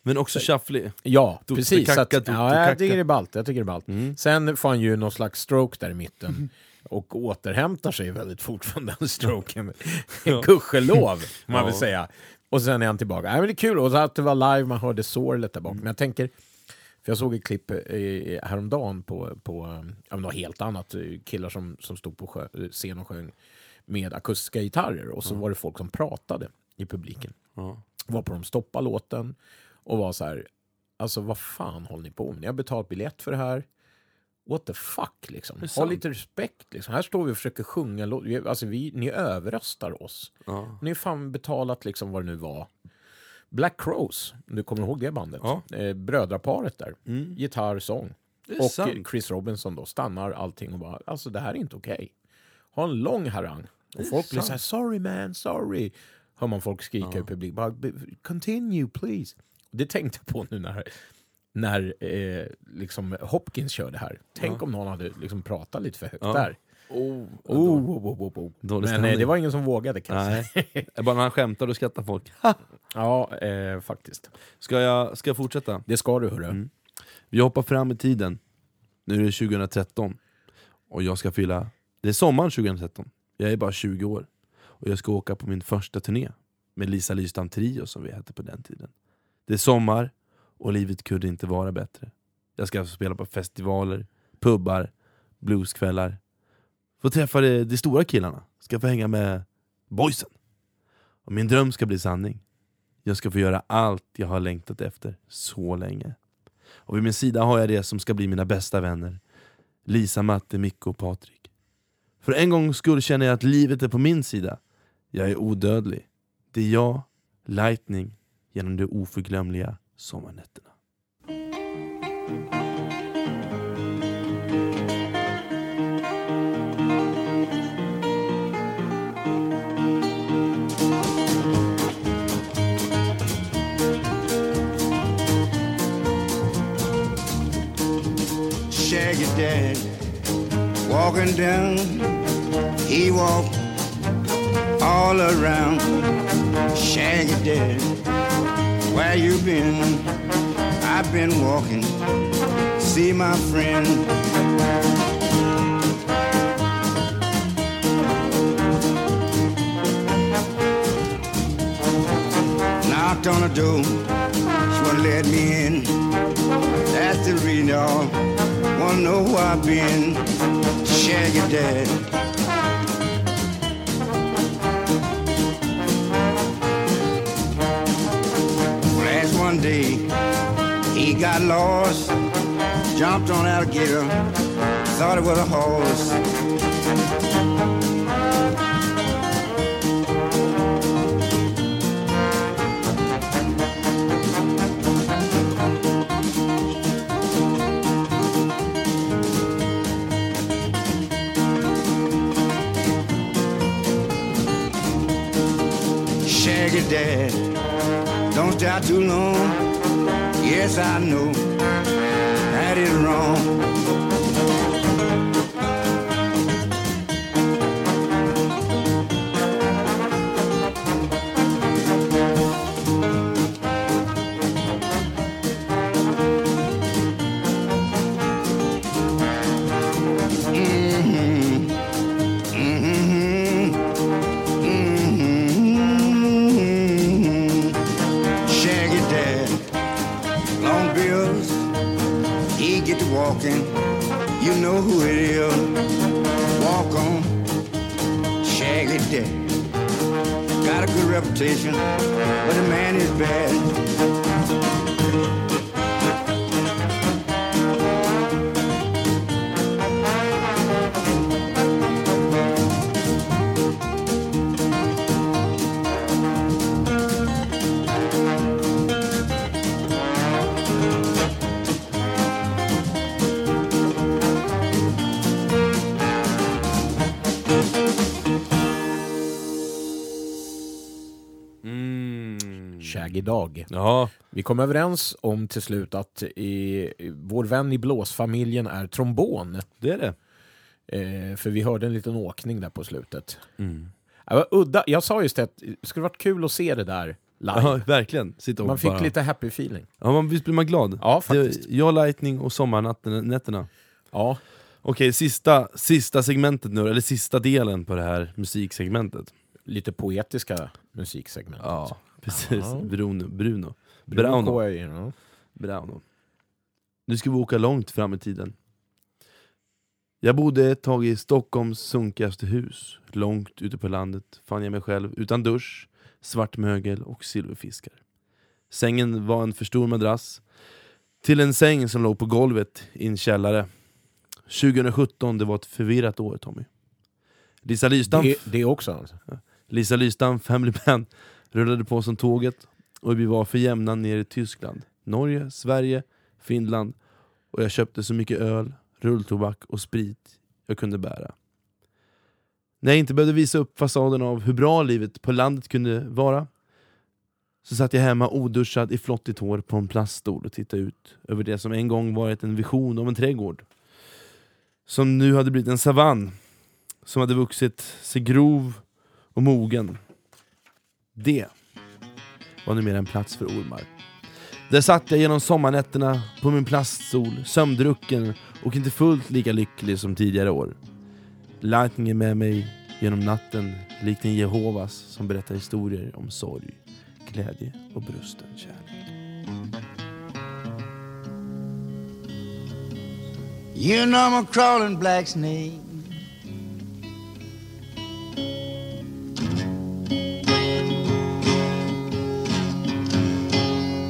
Men också shufflig. Ja, Tutte precis. Kacka, att, ja, kacka. jag tycker det är ballt. Jag tycker det är ballt. Mm. Sen får han ju någon slags stroke där i mitten och återhämtar sig väldigt fort från den stroken. Gudskelov, får man Ja. vill säga. Och sen är han tillbaka. Nej, men det är kul, och så att det var live, man hörde sorlet där bak. Mm. Men jag tänker, för jag såg ett klipp eh, häromdagen på, på eh, något helt annat, eh, killar som, som stod på sjö, eh, scen och sjöng med akustiska gitarrer och så var det folk som pratade i publiken Ja. var på de stoppa låten och var så här, alltså vad fan håller ni på med? Ni har betalat biljett för det här. What the fuck liksom? Ha lite respekt liksom. Här står vi och försöker sjunga Alltså vi, ni överröstar oss. Ja. Ni har fan betalat liksom vad det nu var. Black Crows, du kommer ihåg det bandet. Ja. Eh, brödraparet där. Mm. Gitarr, sång. Och sant. Chris Robinson då stannar allting och bara, alltså det här är inte okej. Ha en lång harang. Och folk blir så här, sorry man, sorry. Hör man folk skrika i publik. Bara, "B- continue please. Det tänkte jag på nu när, när eh, liksom Hopkins körde här. Tänk om någon hade liksom pratat lite för högt där. Oh, Oh, oh, oh, oh, oh. Men eh, stämning. det var ingen som vågade kan jag säga. Nej. Bara när han skämtar och skrattar folk. Ja, eh, faktiskt. Ska jag, ska jag fortsätta? Det ska du hörru. Mm. Vi hoppar fram i tiden. Nu är det 2013. Och jag ska fylla... Det är sommaren 2013. Jag är bara 20 år. Och jag ska åka på min första turné. Med Lisa Lystam Trio som vi hette på den tiden. Det är sommar och livet kunde inte vara bättre. Jag ska alltså spela på festivaler, pubbar, blueskvällar. Få träffa de, de stora killarna. Ska få hänga med boysen. Och min dröm ska bli sanning. Jag ska få göra allt jag har längtat efter så länge. Och vid min sida har jag det som ska bli mina bästa vänner. Lisa, Matte, Micke och Patrik. För en gångs skull känner jag att livet är på min sida. Jag är odödlig. Det är jag, Lightning, genom det oförglömliga sommarnätterna. Shaggy Dad. Walking down, he walked all around. Shaggy Dad, where you been? I've been walking, see my friend. Knocked on the door, she wouldn't let me in. That's the reason y'all wanna know who I've been. Shaggy Dad. One day, he got lost, jumped on alligator, thought it was a horse. Shaggy Dad, don't stay too long. Yes, I know that is wrong. Know who it is. Walk on, Shaggy Dad. Got a good reputation, but the man is bad. Dog. Ja, Vi kom överens om till slut att i, vår vän i blåsfamiljen är trombon. det är det. Eh, för vi hörde en liten åkning där på slutet. Mm. Det var udda. Jag sa just det, att det skulle varit kul att se det där live. Ja, verkligen. Sitta Man fick bara... lite happy feeling. Ja, man, visst blir man glad? Ja, faktiskt. Det, jag, Lightning och sommarnätterna. Ja, Okej, sista, sista segmentet nu, eller sista delen på det här musiksegmentet. lite poetiska musiksegment. Ja, precis. Ja. Bruno. Bruno. Bruno Brauno. K, ja. Brauno. Nu ska vi åka långt fram i tiden. Jag bodde ett tag i Stockholms sunkigaste hus. Långt ute på landet fann jag mig själv utan dusch, svart mögel och silverfiskar. Sängen var en för stor madrass till en säng som låg på golvet i en källare. 2017, det var ett förvirrat år Tommy. Lisa Lystam, Det, det också alltså. Lisa Lystam Family Band rullade på som tåget och vi var för jämna ner i Tyskland, Norge, Sverige, Finland och jag köpte så mycket öl, rulltobak och sprit jag kunde bära. När jag inte behövde visa upp fasaden av hur bra livet på landet kunde vara så satt jag hemma oduschad i flottigt hår på en plaststol och tittade ut över det som en gång varit en vision av en trädgård. Som nu hade blivit en savann som hade vuxit sig grov och mogen. Det var numera en plats för ormar. Där satt jag genom sommarnätterna på min plaststol, sömndrucken och inte fullt lika lycklig som tidigare år. Lightning är med mig genom natten, likt en Jehovas som berättar historier om sorg, glädje och brusten kärlek. You know I'm a crawling black snake.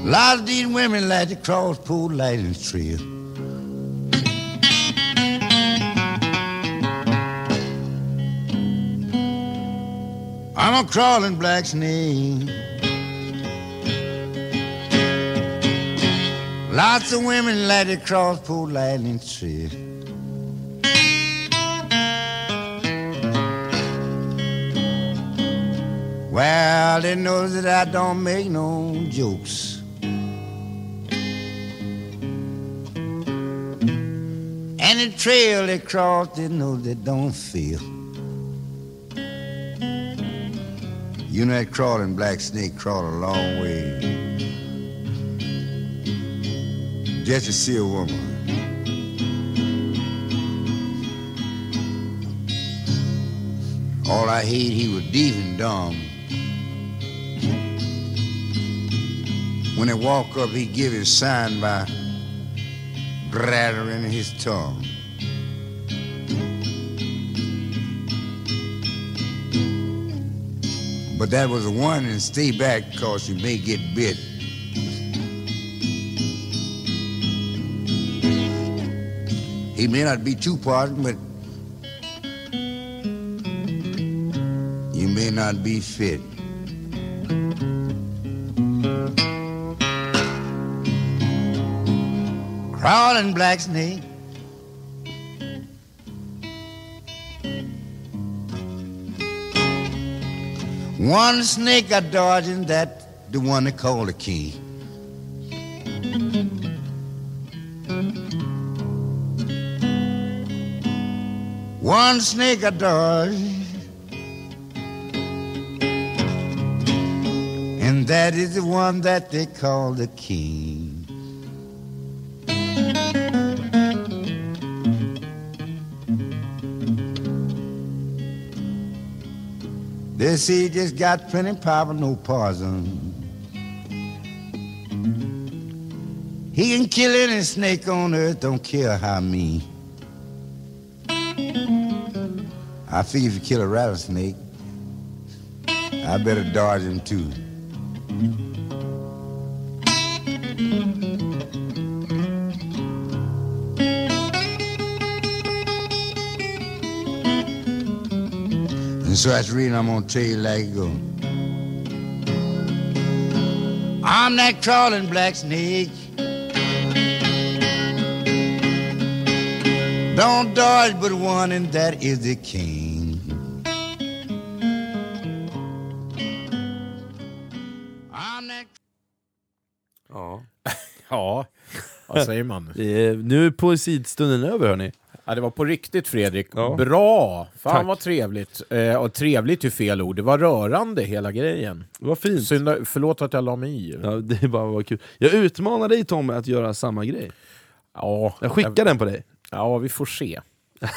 A lot of these women like to cross pool lighting trail. I'm a crawling black snake. Lots of women like to cross pool lightning trail. Well, they know that I don't make no jokes. And the trail they cross, they know they don't feel. You know that crawling black snake crawled a long way just to see a woman. All I hate, he was deep and dumb. When he walk up, he give his sign by rattling his tongue. But that was a warning, stay back, cause you may get bit. He may not be too pardoned, but you may not be fit. Crawling black snake. One snake a dodging, that the one they call the key. One snake a dodge, and that is the one that they call the king. Say he just got plenty power, no poison. He can kill any snake on earth, don't care how mean. I figure if you kill a rattlesnake, I better dodge him too. So that's the reason I'm gonna tell you like it go. I'm that crawling black snake. Don't dodge but one, and that is the king. I'm that Ja. Ja, vad säger man? Det är, nu är poesistunden över hörni. Ja, det var på riktigt Fredrik. Ja. Bra! Fan Tack. vad trevligt. Eh, och trevligt är fel ord. Det var rörande hela grejen. Det var fint. Synd, förlåt att jag la mig i. Ja, det bara var kul. Jag utmanar dig Tommy att göra samma grej. Ja, Jag skickar den på dig. Ja, vi får se.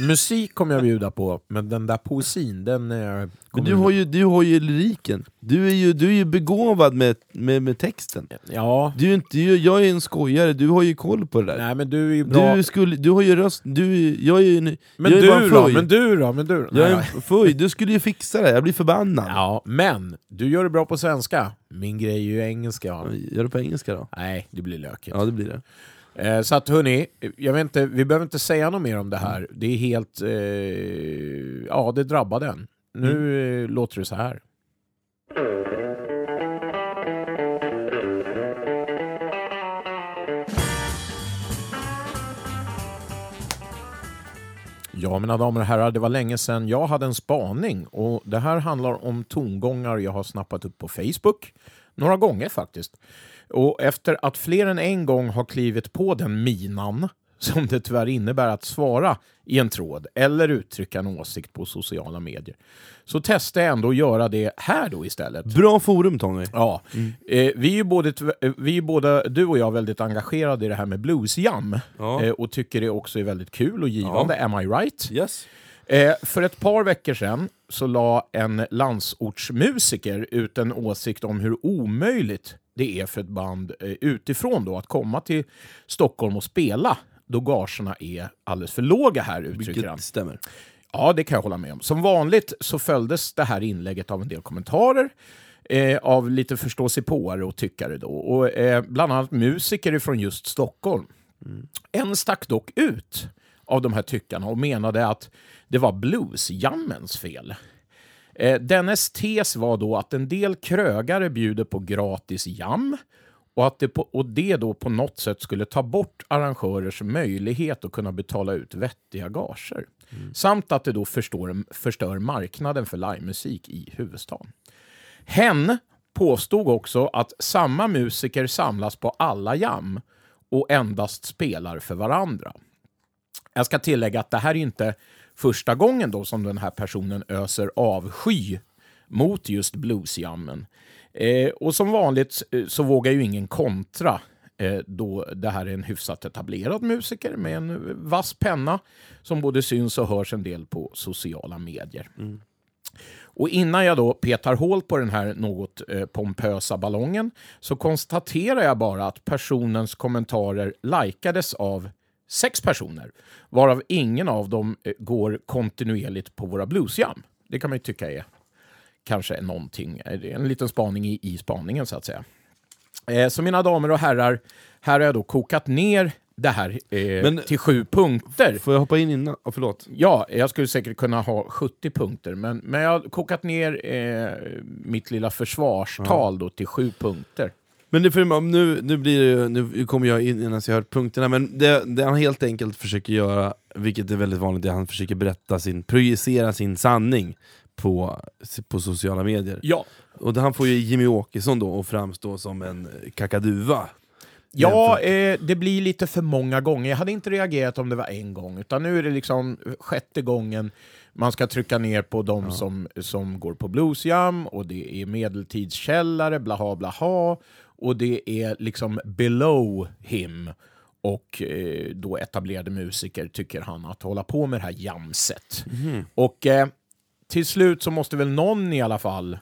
Musik kommer jag bjuda på, men den där poesin, den... eh, Men kommer- du har ju, du har ju lyriken. Du är ju, du är ju begåvad med, med, med texten. Ja, Du är inte, du- jag är en skojare, du har ju koll på det där. nej men du är bra. Du, skulle, du har ju röst, du, jag är ju en, men, jag är du då, men du då? Men du då? Jag är en fuj, du skulle ju fixa det, jag blir förbannad. Ja, men du gör det bra på svenska. Min grej är ju engelska. Gör det på engelska då? Nej, det blir lökigt. Ja det blir det. Eh, så att hörni, jag vet inte, vi behöver inte säga något mer om det här. Det är helt... Eh, ja, det drabbar den. Nu eh, låter det så här. Ja, mina damer och herrar, det var länge sedan jag hade en spaning och det här handlar om tongångar jag har snappat upp på Facebook. Några gånger faktiskt. Och efter att fler än en gång har klivit på den minan som det tyvärr innebär att svara i en tråd eller uttrycka en åsikt på sociala medier så testar jag ändå att göra det här då istället. Bra forum Tommy. Ja, eh, vi är ju både, eh, vi är både, du och jag, väldigt engagerade i det här med bluesjam Ja. eh, och tycker det också är väldigt kul och givande. Am I right? Yes. Eh, för ett par veckor sedan så la en landsortsmusiker ut en åsikt om hur omöjligt det är för ett band eh, utifrån då att komma till Stockholm och spela då gagerna är alldeles för låga här, uttrycker han. Vilket stämmer. Ja, det kan jag hålla med om. Som vanligt så följdes det här inlägget av en del kommentarer eh, av lite förståsigpåare och tyckare då. Och, eh, bland annat musiker från just Stockholm. En stack dock ut av de här tyckarna och menade att det var bluesjammens fel. Eh, dennes tes var då att en del krögare bjuder på gratis jam och att det, på, och det då på något sätt skulle ta bort arrangörers möjlighet att kunna betala ut vettiga gager. Samt att det då förstår, förstör marknaden för livemusik i huvudstaden. Hen påstod också att samma musiker samlas på alla jam och endast spelar för varandra. Jag ska tillägga att det här är inte första gången då som den här personen öser avsky mot just bluesjammen. Eh, och som vanligt eh, så vågar ju ingen kontra eh, då det här är en hyfsat etablerad musiker med en vass penna som både syns och hörs en del på sociala medier. Och innan jag då petar hål på den här något eh, pompösa ballongen så konstaterar jag bara att personens kommentarer likades av sex personer, varav ingen av dem eh, går kontinuerligt på våra bluesjam. Det kan man ju tycka är kanske någonting, eh, en liten spaning i, i spaningen så att säga. Eh, så mina damer och herrar, här har jag då kokat ner det här eh, Men- till sju punkter. Får jag hoppa in innan? Oh, förlåt. Ja, jag skulle säkert kunna ha 70 punkter, men, men jag har kokat ner eh, mitt lilla försvarstal då till sju punkter. Men det, nu, nu, blir det, ju- nu kommer jag in innan jag hört punkterna, men det, det han helt enkelt försöker göra, vilket är väldigt vanligt, är att han försöker berätta sin, projicera sin sanning på, på sociala medier. Ja, Och han får ju Jimmy Åkesson då att framstå som en kakaduva. ja eh, det blir lite för många gånger. Jag hade inte reagerat om det var en gång, utan nu är det liksom sjätte gången man ska trycka ner på de som, som går på bluesjam, och det är medeltidskällare, blaha blaha, och det är liksom below him. Och eh, då etablerade musiker tycker han att hålla på med det här jamset. Och eh, till slut så måste väl någon i alla fall,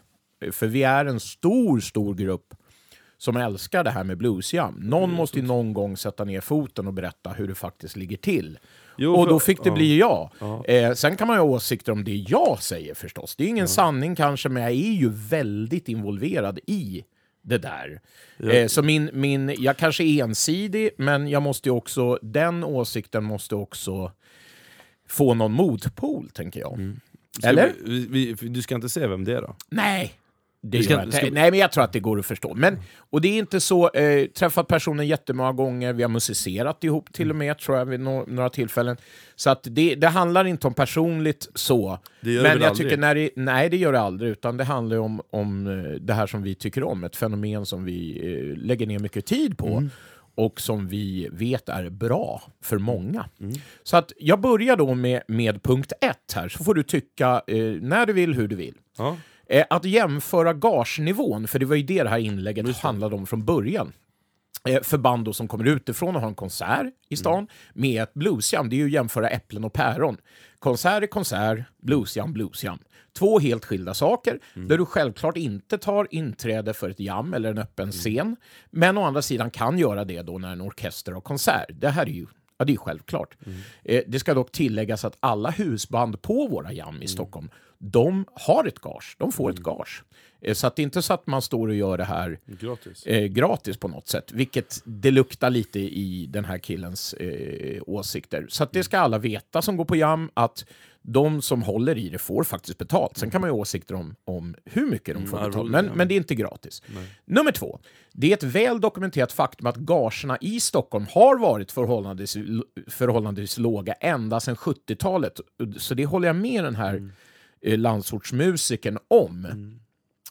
för vi är en stor, stor grupp som älskar det här med bluesjam. Någon måste ju någon gång sätta ner foten och berätta hur det faktiskt ligger till. Jo, och då fick det ja. bli jag. Eh, sen kan man ju ha åsikter om det jag säger förstås. Det är ingen sanning kanske, men jag är ju väldigt involverad i det där. Eh, så min, min, jag kanske är ensidig, men jag måste också, den åsikten måste också få någon motpol, tänker jag. Ska Eller? Vi, vi, vi, du ska inte säga vem det är då? Nej. Det ska- jag ska- Nej, men jag tror att det går att förstå. Men, och det är inte så, eh, träffat personen jättemånga gånger, vi har musicerat ihop till och med, tror jag, vid no några tillfällen. Så att det, det handlar inte om personligt så. Det gör det men väl jag aldrig? tycker när det, nej, det gör det aldrig, utan det handlar om, om eh, det här som vi tycker om, ett fenomen som vi eh, lägger ner mycket tid på. Mm. Och som vi vet är bra för många. Mm. Så att jag börjar då med, med punkt ett här, så får du tycka eh, när du vill, hur du vill. Ja. Eh, att jämföra gagenivån, för det var ju det det här inlägget handlade om från början. Eh, för band som kommer utifrån och har en konsert i stan med ett bluesjam. Det är ju att jämföra äpplen och päron. Konsert är konsert, bluesjam, bluesjam. Två helt skilda saker, där du självklart inte tar inträde för ett jam eller en öppen scen, men å andra sidan kan göra det då när en orkester har konsert. Det här är ju Ja, det är självklart. Eh, det ska dock tilläggas att alla husband på våra jam i Stockholm, de har ett gage. De får ett gage. Eh, så att det är inte så att man står och gör det här Gratis. eh, gratis på något sätt, vilket det luktar lite i den här killens eh, åsikter. Så att det ska alla veta som går på jam, att de som håller i det får faktiskt betalt. Sen kan man ju ha åsikter om, om hur mycket de får Mm, betalt, men, men det är inte gratis. Nummer två. Det är ett väl dokumenterat faktum att gagerna i Stockholm har varit förhållandevis, förhållandevis låga ända sedan 70-talet. Så det håller jag med den här Mm. eh, landsortsmusikern om.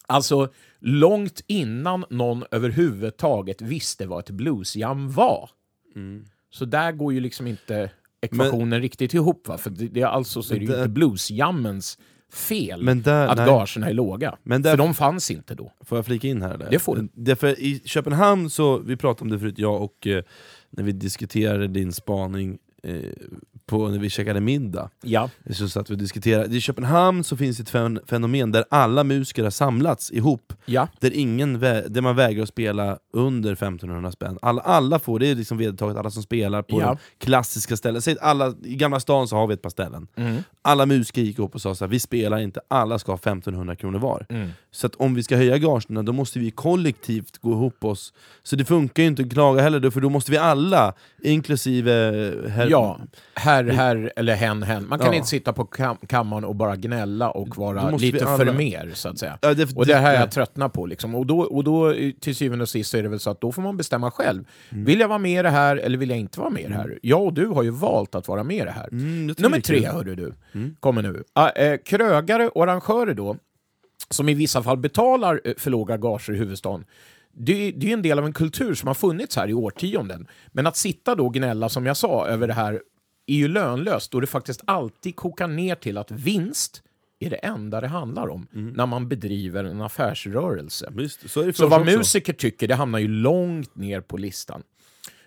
Alltså långt innan någon överhuvudtaget visste vad ett bluesjam var. Mm. Så där går ju liksom inte ekvationen riktigt ihop. Va? För det, det är alltså så är det ju inte bluesjammens fel Men där- att nej. gagerna är låga. Men där- För de fanns inte då. Får jag flika in här eller? Det får du. Därför i Köpenhamn, så, vi pratade om det förut, jag och eh, när vi diskuterade din spaning eh, på, när vi käkade middag. Ja. Så satt vi och diskuterade. I Köpenhamn så finns ett fen- fenomen där alla musiker har samlats ihop, Ja. där, ingen där man vägrar att spela under 1500 spänn. Alla, alla får, det är liksom vedertaget, alla som spelar på Ja. klassiska ställen. Säg att alla, I Gamla stan så har vi ett par ställen. Mm. Alla musiker gick upp och sa så här, vi spelar inte, alla ska ha 1500 kronor var. Mm. Så att om vi ska höja gagerna, då måste vi kollektivt gå ihop oss. Så det funkar ju inte att klaga heller, för då måste vi alla, inklusive herr... Ja, herr, herr eller hen, hen. Man kan Ja. inte sitta på kam kammaren och bara gnälla och vara lite alla- för mer, så att säga. Ja, det- och det här jag tröttnar på. Liksom. Och, då, och då, till syvende och sist, så är det väl så att då får man bestämma själv. Mm. Vill jag vara med i det här eller vill jag inte vara med i det här? Jag och du har ju valt att vara med i det här. Mm, Nummer det tre. Mm. hörru du, kommer nu. Eh, krögare och arrangörer då, som i vissa fall betalar eh, för låga gager i huvudstaden, det, det är en del av en kultur som har funnits här i årtionden. Men att sitta då och gnälla, som jag sa, över det här är ju lönlöst då det faktiskt alltid kokar ner till att vinst är det enda det handlar om när man bedriver en affärsrörelse. Visst, så Så vad också. musiker tycker, det hamnar ju långt ner på listan.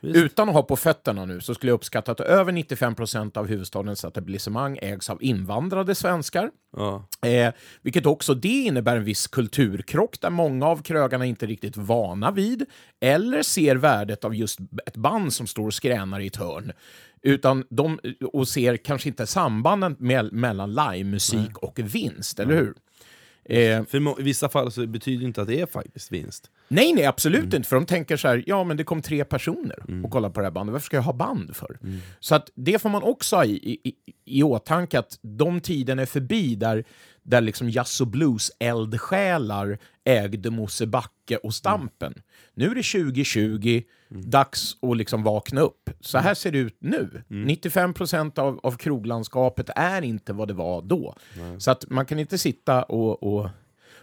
Utan att ha på fötterna nu så skulle jag uppskatta att över 95% av huvudstadens etablissemang ägs av invandrade svenskar. Ja. Eh, vilket också det innebär en viss kulturkrock där många av krögarna inte riktigt vana vid eller ser värdet av just ett band som står och skränar i ett hörn. Utan de, och ser kanske inte sambanden mellan livemusik och vinst, eller hur? Eh, För i vissa fall så betyder det inte att det är faktiskt vinst. Nej, nej, absolut inte. För de tänker så här, ja men det kom tre personer och kollade på det här bandet, varför ska jag ha band för? Så att det får man också ha i, i, i, åtanke att de tiderna är förbi där, där liksom jazz och blues-eldsjälar ägde Mosebacke och Stampen. Nu är det 2020, dags att liksom vakna upp. Så här ser det ut nu. 95% av, av kroglandskapet är inte vad det var då. Så att man kan inte sitta och, och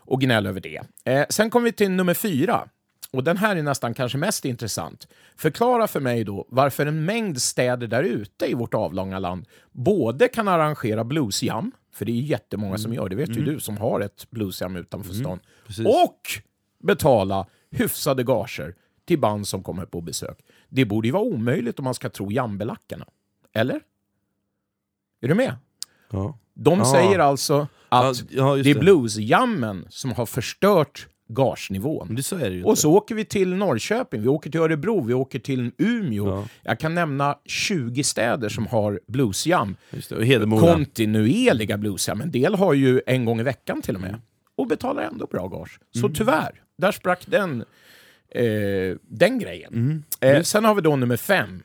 och gnäll över det. Eh, sen kommer vi till nummer fyra. Och den här är nästan kanske mest intressant. Förklara för mig då varför en mängd städer där ute i vårt avlånga land både kan arrangera bluesjam, för det är jättemånga som gör det, vet ju du som har ett bluesjam utanför stan, precis. och betala hyfsade gager till band som kommer på besök. Det borde ju vara omöjligt om man ska tro jambelackarna. Eller? Är du med? Ja. De Ja. säger alltså att Ja, det är bluesjammen som har förstört gagenivån. Det så är det ju Och inte. så åker vi till Norrköping, vi åker till Örebro, vi åker till Umeå. Ja. Jag kan nämna 20 städer som har bluesjam. Kontinuerliga bluesjam. En del har ju en gång i veckan till och med. Och betalar ändå bra gage. Så Mm. tyvärr, där sprack den, eh, den grejen. Mm. Eh, sen har vi då nummer fem.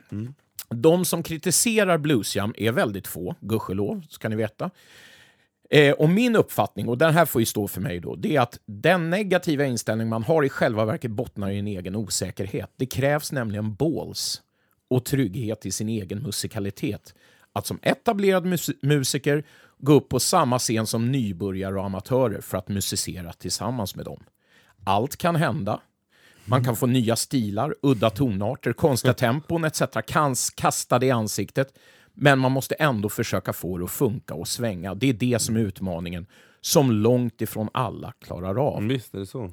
De som kritiserar bluesjam är väldigt få, gudskelov, ska ni veta. Eh, och min uppfattning, och den här får ju stå för mig då, det är att den negativa inställning man har i själva verket bottnar i en egen osäkerhet. Det krävs nämligen balls och trygghet i sin egen musikalitet. Att som etablerad mus- musiker gå upp på samma scen som nybörjare och amatörer för att musicera tillsammans med dem. Allt kan hända. Man kan få nya stilar, udda tonarter, konstiga tempon etc. Kans kastade i ansiktet. Men man måste ändå försöka få det att funka och svänga. Det är det som är utmaningen, som långt ifrån alla klarar av. Mm, Visst är det så.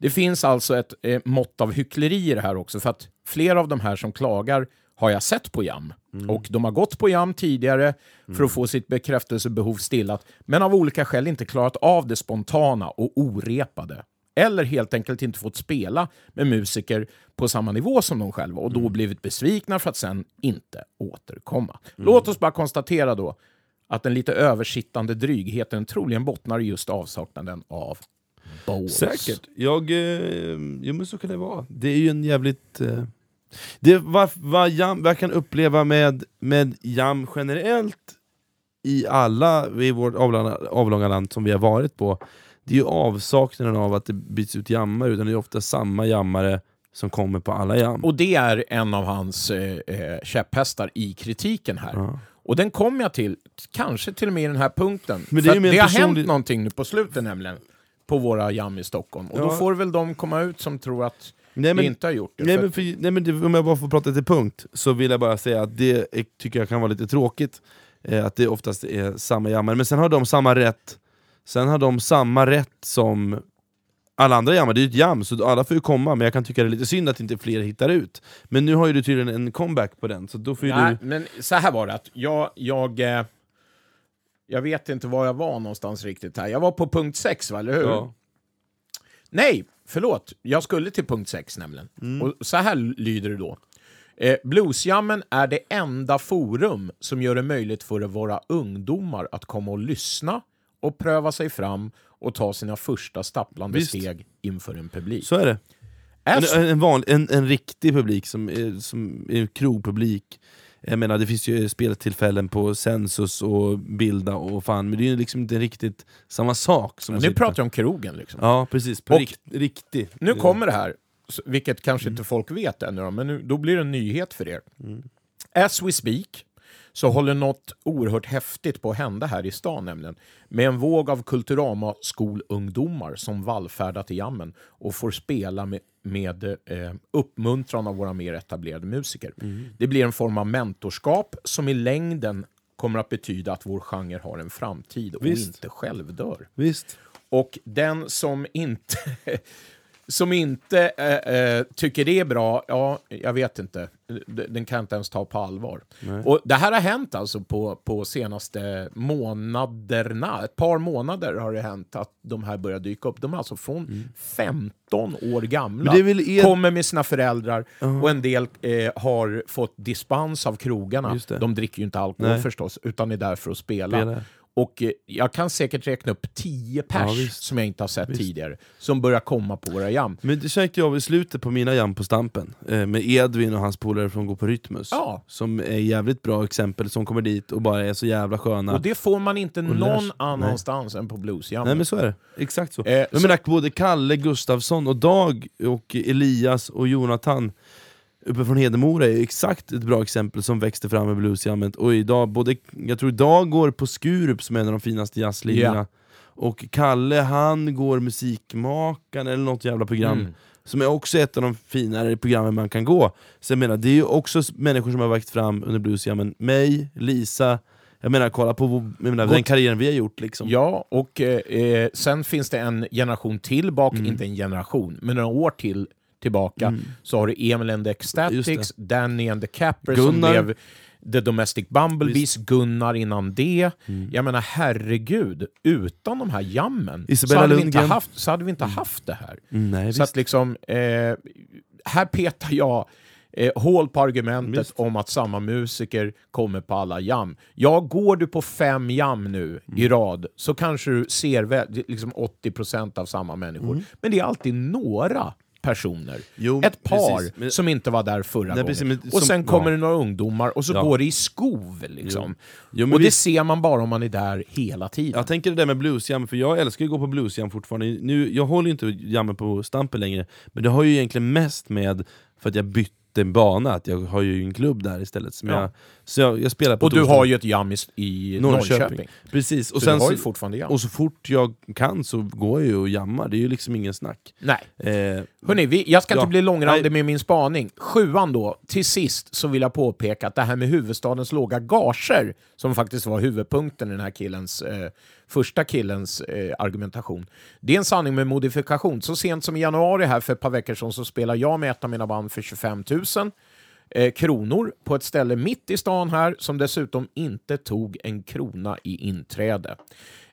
Det finns alltså ett eh, mått av hyckleri i det här också, för att flera av de här som klagar har jag sett på jam. Och de har gått på jam tidigare för att få sitt bekräftelsebehov stillat, men av olika skäl inte klarat av det spontana och orepade. Eller helt enkelt inte fått spela med musiker på samma nivå som de själva och då blivit besvikna för att sen inte återkomma. Låt oss bara konstatera då att den lite översittande drygheten troligen bottnar i just avsaknaden av bowls. Säkert. Jag, eh, jo men så kan det vara. Det är ju en jävligt... Eh, det, vad, vad, jam, vad jag kan uppleva med, med jam generellt i alla i vårt avlånga, avlånga land som vi har varit på, det är ju avsaknaden av att det byts ut jammare, utan det är ofta samma jammare som kommer på alla jam. Och det är en av hans eh, eh, käpphästar i kritiken här. Och den kommer jag till, kanske till och med i den här punkten. Men det är det har personlig- hänt någonting nu på slutet nämligen, på våra jam i Stockholm. Och då Ja. får väl de komma ut som tror att Nej, vi inte har gjort det. Nej, För men, för, nej, men det, om jag bara får prata till punkt, så vill jag bara säga att det är, tycker jag kan vara lite tråkigt, eh, att det oftast är samma jammare, men sen har de samma rätt Sen har de samma rätt som alla andra jammar, det är ju ett jam, så alla får ju komma, men jag kan tycka det är lite synd att inte fler hittar ut. Men nu har ju du tydligen en comeback på den, så då får ju Nej, du... men så här var det, att jag, jag, eh, jag vet inte var jag var någonstans riktigt här. Jag var på punkt 6, va, eller hur? Ja. Nej, förlåt. Jag skulle till punkt 6 nämligen. Mm. Och så här lyder det då. Eh, Bluesjammen är det enda forum som gör det möjligt för våra ungdomar att komma och lyssna och pröva sig fram och ta sina första stapplande Visst. steg inför en publik. Så är det. En, en, vanlig, en, en riktig publik, som är, som är krogpublik. Jag menar, det finns ju speltillfällen på Sensus och Bilda och fan, men det är ju liksom inte riktigt samma sak. Som nu pratar jag om krogen. Liksom. Ja, precis. På rikt, riktig. Nu kommer det här, vilket kanske inte folk vet ännu, men nu, då blir det en nyhet för er. As we speak så håller något oerhört häftigt på att hända här i stan nämligen. Med en våg av Kulturama skolungdomar som vallfärdar till jammen och får spela med, med eh, uppmuntran av våra mer etablerade musiker. Det blir en form av mentorskap som i längden kommer att betyda att vår genre har en framtid och Visst. inte självdör. Visst. Och den som inte, som inte eh, tycker det är bra, ja, jag vet inte. Den kan jag inte ens ta på allvar. Och det här har hänt alltså på, på senaste månaderna. Ett par månader har det hänt att de här börjar dyka upp. De är alltså från 15 år gamla. Er- Kommer med sina föräldrar och en del eh, har fått dispens av krogarna. De dricker ju inte alkohol Nej. förstås, utan är där för att spela. Spela. Och eh, jag kan säkert räkna upp 10 pers Ja, visst. som jag inte har sett tidigare, som börjar komma på våra jam. Men det käkade jag i slutet på mina jam på Stampen, eh, med Edvin och hans polare från Gå på Rytmus. Ja. Som är jävligt bra exempel, som kommer dit och bara är så jävla sköna. Och det får man inte någon annanstans än på bluesjammen. Nej men så är det, exakt så. Eh, jag så- menar både Kalle Gustafsson och Dag och Elias och Jonathan uppe från Hedemora är exakt ett bra exempel som växte fram med bluesjammet. Och idag, både, jag tror idag går på Skurup som är en av de finaste jazzligorna. Ja. Och Kalle han går Musikmakaren eller något jävla program. Mm. Som är också ett av de finare programmen man kan gå. Så jag menar, det är ju också människor som har växt fram under bluesjammen. Mig, Lisa, jag menar kolla på menar, den karriären vi har gjort liksom. Ja, och eh, eh, sen finns det en generation till bak, Mm. inte en generation, men några år till tillbaka, så har du Emil and the Ecstatics, Danny and the Capper som blev The Domestic Bumblebees, Gunnar innan det. Mm. Jag menar herregud, utan de här jammen Isabella så hade, vi inte haft, så hade vi inte haft det här. Mm, nej, Så visst. att liksom, eh, här petar jag eh, hål på argumentet Visst. om att samma musiker kommer på alla jam. Ja, går du på fem jam nu Mm. i rad så kanske du ser väl, liksom 80% av samma människor. Men det är alltid några personer. Jo, Ett par precis. Men- som inte var där förra Nej, gången. precis, men och som- sen kommer ja. det några ungdomar och så Ja. går det i skov. Liksom. Jo, men och det vi- ser man bara om man är där hela tiden. Jag tänker det där med bluesjam, för jag älskar att gå på bluesjam fortfarande. Nu, jag håller ju inte jammen på Stampen längre, men det har ju egentligen mest med för att jag bytte bana, att jag har ju en klubb där istället. Som Ja. jag, så jag, jag spelar på och du har ju ett jam i, i Norrköping. Norrköping. Precis, och Så sen du har ju fortfarande jam. och så fort jag kan så går jag ju och jammar, det är ju liksom ingen snack. Nej. Eh, Hörrni, vi, jag ska Ja. inte bli långrandig Nej. med min spaning. Sjuan då, till sist så vill jag påpeka att det här med huvudstadens låga gager, som faktiskt var huvudpunkten i den här killens, eh, första killens eh, argumentation, det är en sanning med modifikation. Så sent som i januari här för ett par veckor sedan så spelade jag med ett av mina band för 25 000 eh, kronor på ett ställe mitt i stan här som dessutom inte tog en krona i inträde.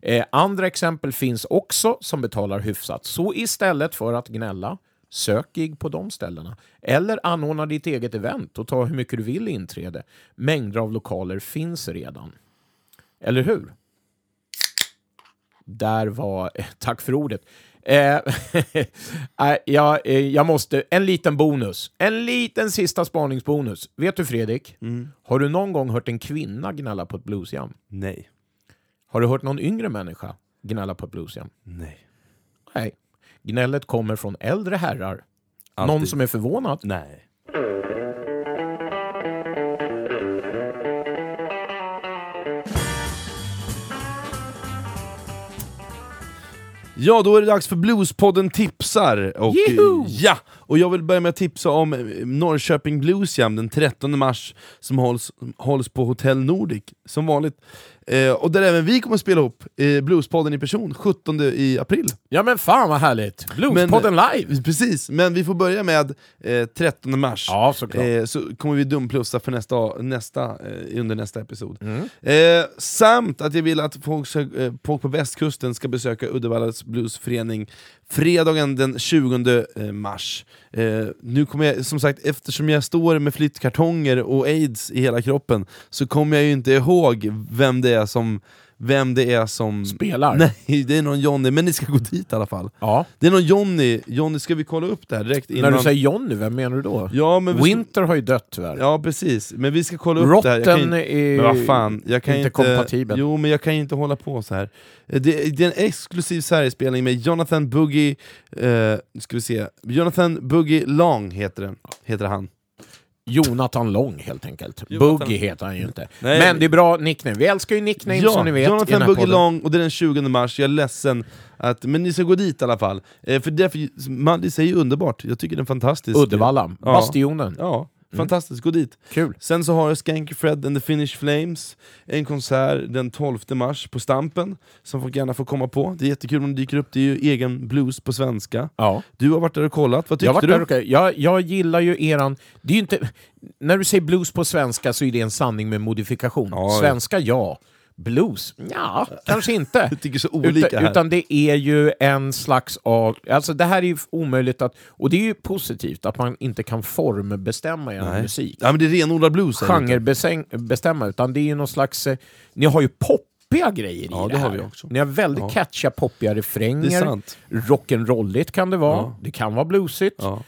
Eh, andra exempel finns också som betalar hyfsat. Så istället för att gnälla, sök gig på de ställena. Eller anordna ditt eget event och ta hur mycket du vill i inträde. Mängder av lokaler finns redan. Eller hur? Där var... Eh, tack för ordet. Eh, nej, jag, eh, jag måste... En liten bonus. En liten sista spaningsbonus. Vet du Fredrik? Har du någon gång hört en kvinna gnälla på ett bluesjam? nej. Har du hört någon yngre människa gnälla på ett bluesjam? Nej. Nej. Gnället kommer från äldre herrar. Alltid. Någon som är förvånad? Nej. Ja, då är det dags för Bluespodden tipsar! Och, Juhu! ja, och jag vill börja med att tipsa om eh, Norrköping Blues Jam den 13 mars som hålls, hålls på Hotell Nordic, som vanligt. Eh, och där även vi kommer att spela upp eh, Bluespodden i person 17 i april. Ja men fan vad härligt! Bluespodden live! Precis, men vi får börja med eh, 13 mars. Ja, såklart. Eh, så kommer vi dumplussa för nästa, nästa, eh, under nästa episod. Mm. Eh, samt att jag vill att folk, ska, eh, folk på västkusten ska besöka Uddevallas bluesförening fredagen den 20 eh, mars. Eh, nu kommer jag, som sagt, eftersom jag står med flyttkartonger och aids i hela kroppen så kommer jag ju inte ihåg vem det är som vem det är som... Spelar? Nej, det är någon Johnny, men ni ska gå dit i alla fall. Ja. Det är någon Johnny, Johnny ska vi kolla upp det här direkt innan? När du säger Johnny, vem menar du då? Ja, men vi Winter har ju dött tyvärr. Ja precis, men vi ska kolla upp det här. Kan Rotten inte- är men vad fan, jag kan inte inte, kompatibel. Jo men jag kan inte hålla på så här. Det, det är en exklusiv särspelning med Jonathan Boogie, eh, ska vi se, Jonathan Boogie Long heter, den, heter han. Jonathan Lång helt enkelt. Jonathan- Boogie heter han ju inte. Nej, men det är bra nickname. Vi älskar ju nicknames Ja, som ni vet. Jonathan Boogie podden. Long, och det är den 20 mars, jag är ledsen att, men ni ska gå dit i alla fall. Eh, för därför, Mallis är ju underbart, jag tycker den är fantastisk. Uddevalla, Ja. Bastionen. Ja, fantastiskt, gå dit. Kul. Sen så har Skanky Fred and the Finnish Flames en konsert den 12 mars på Stampen, som folk gärna får komma på. Det är jättekul om det dyker upp, det är ju egen blues på svenska. Ja. Du har varit där och kollat, vad Jag, har tyckte varit du? där och, jag, jag gillar ju eran... Det är ju inte, när du säger blues på svenska så är det en sanning med modifikation. Ja, ja. svenska, ja. Blues? Ja, kanske inte. Jag tycker så olika utan, här. utan det är ju en slags av... Alltså det här är ju omöjligt att... Och det är ju positivt att man inte kan formbestämma i Nej. musik. Ja men det är renodlad blues. Genrebestämma, utan det är ju någon slags... eh, Ni har ju poppiga grejer Ja, i det det här. har vi också. Ni har väldigt Ja. catchiga, poppiga refränger. Rock'n'rolligt kan det vara. Ja. Det kan vara bluesigt. Ja.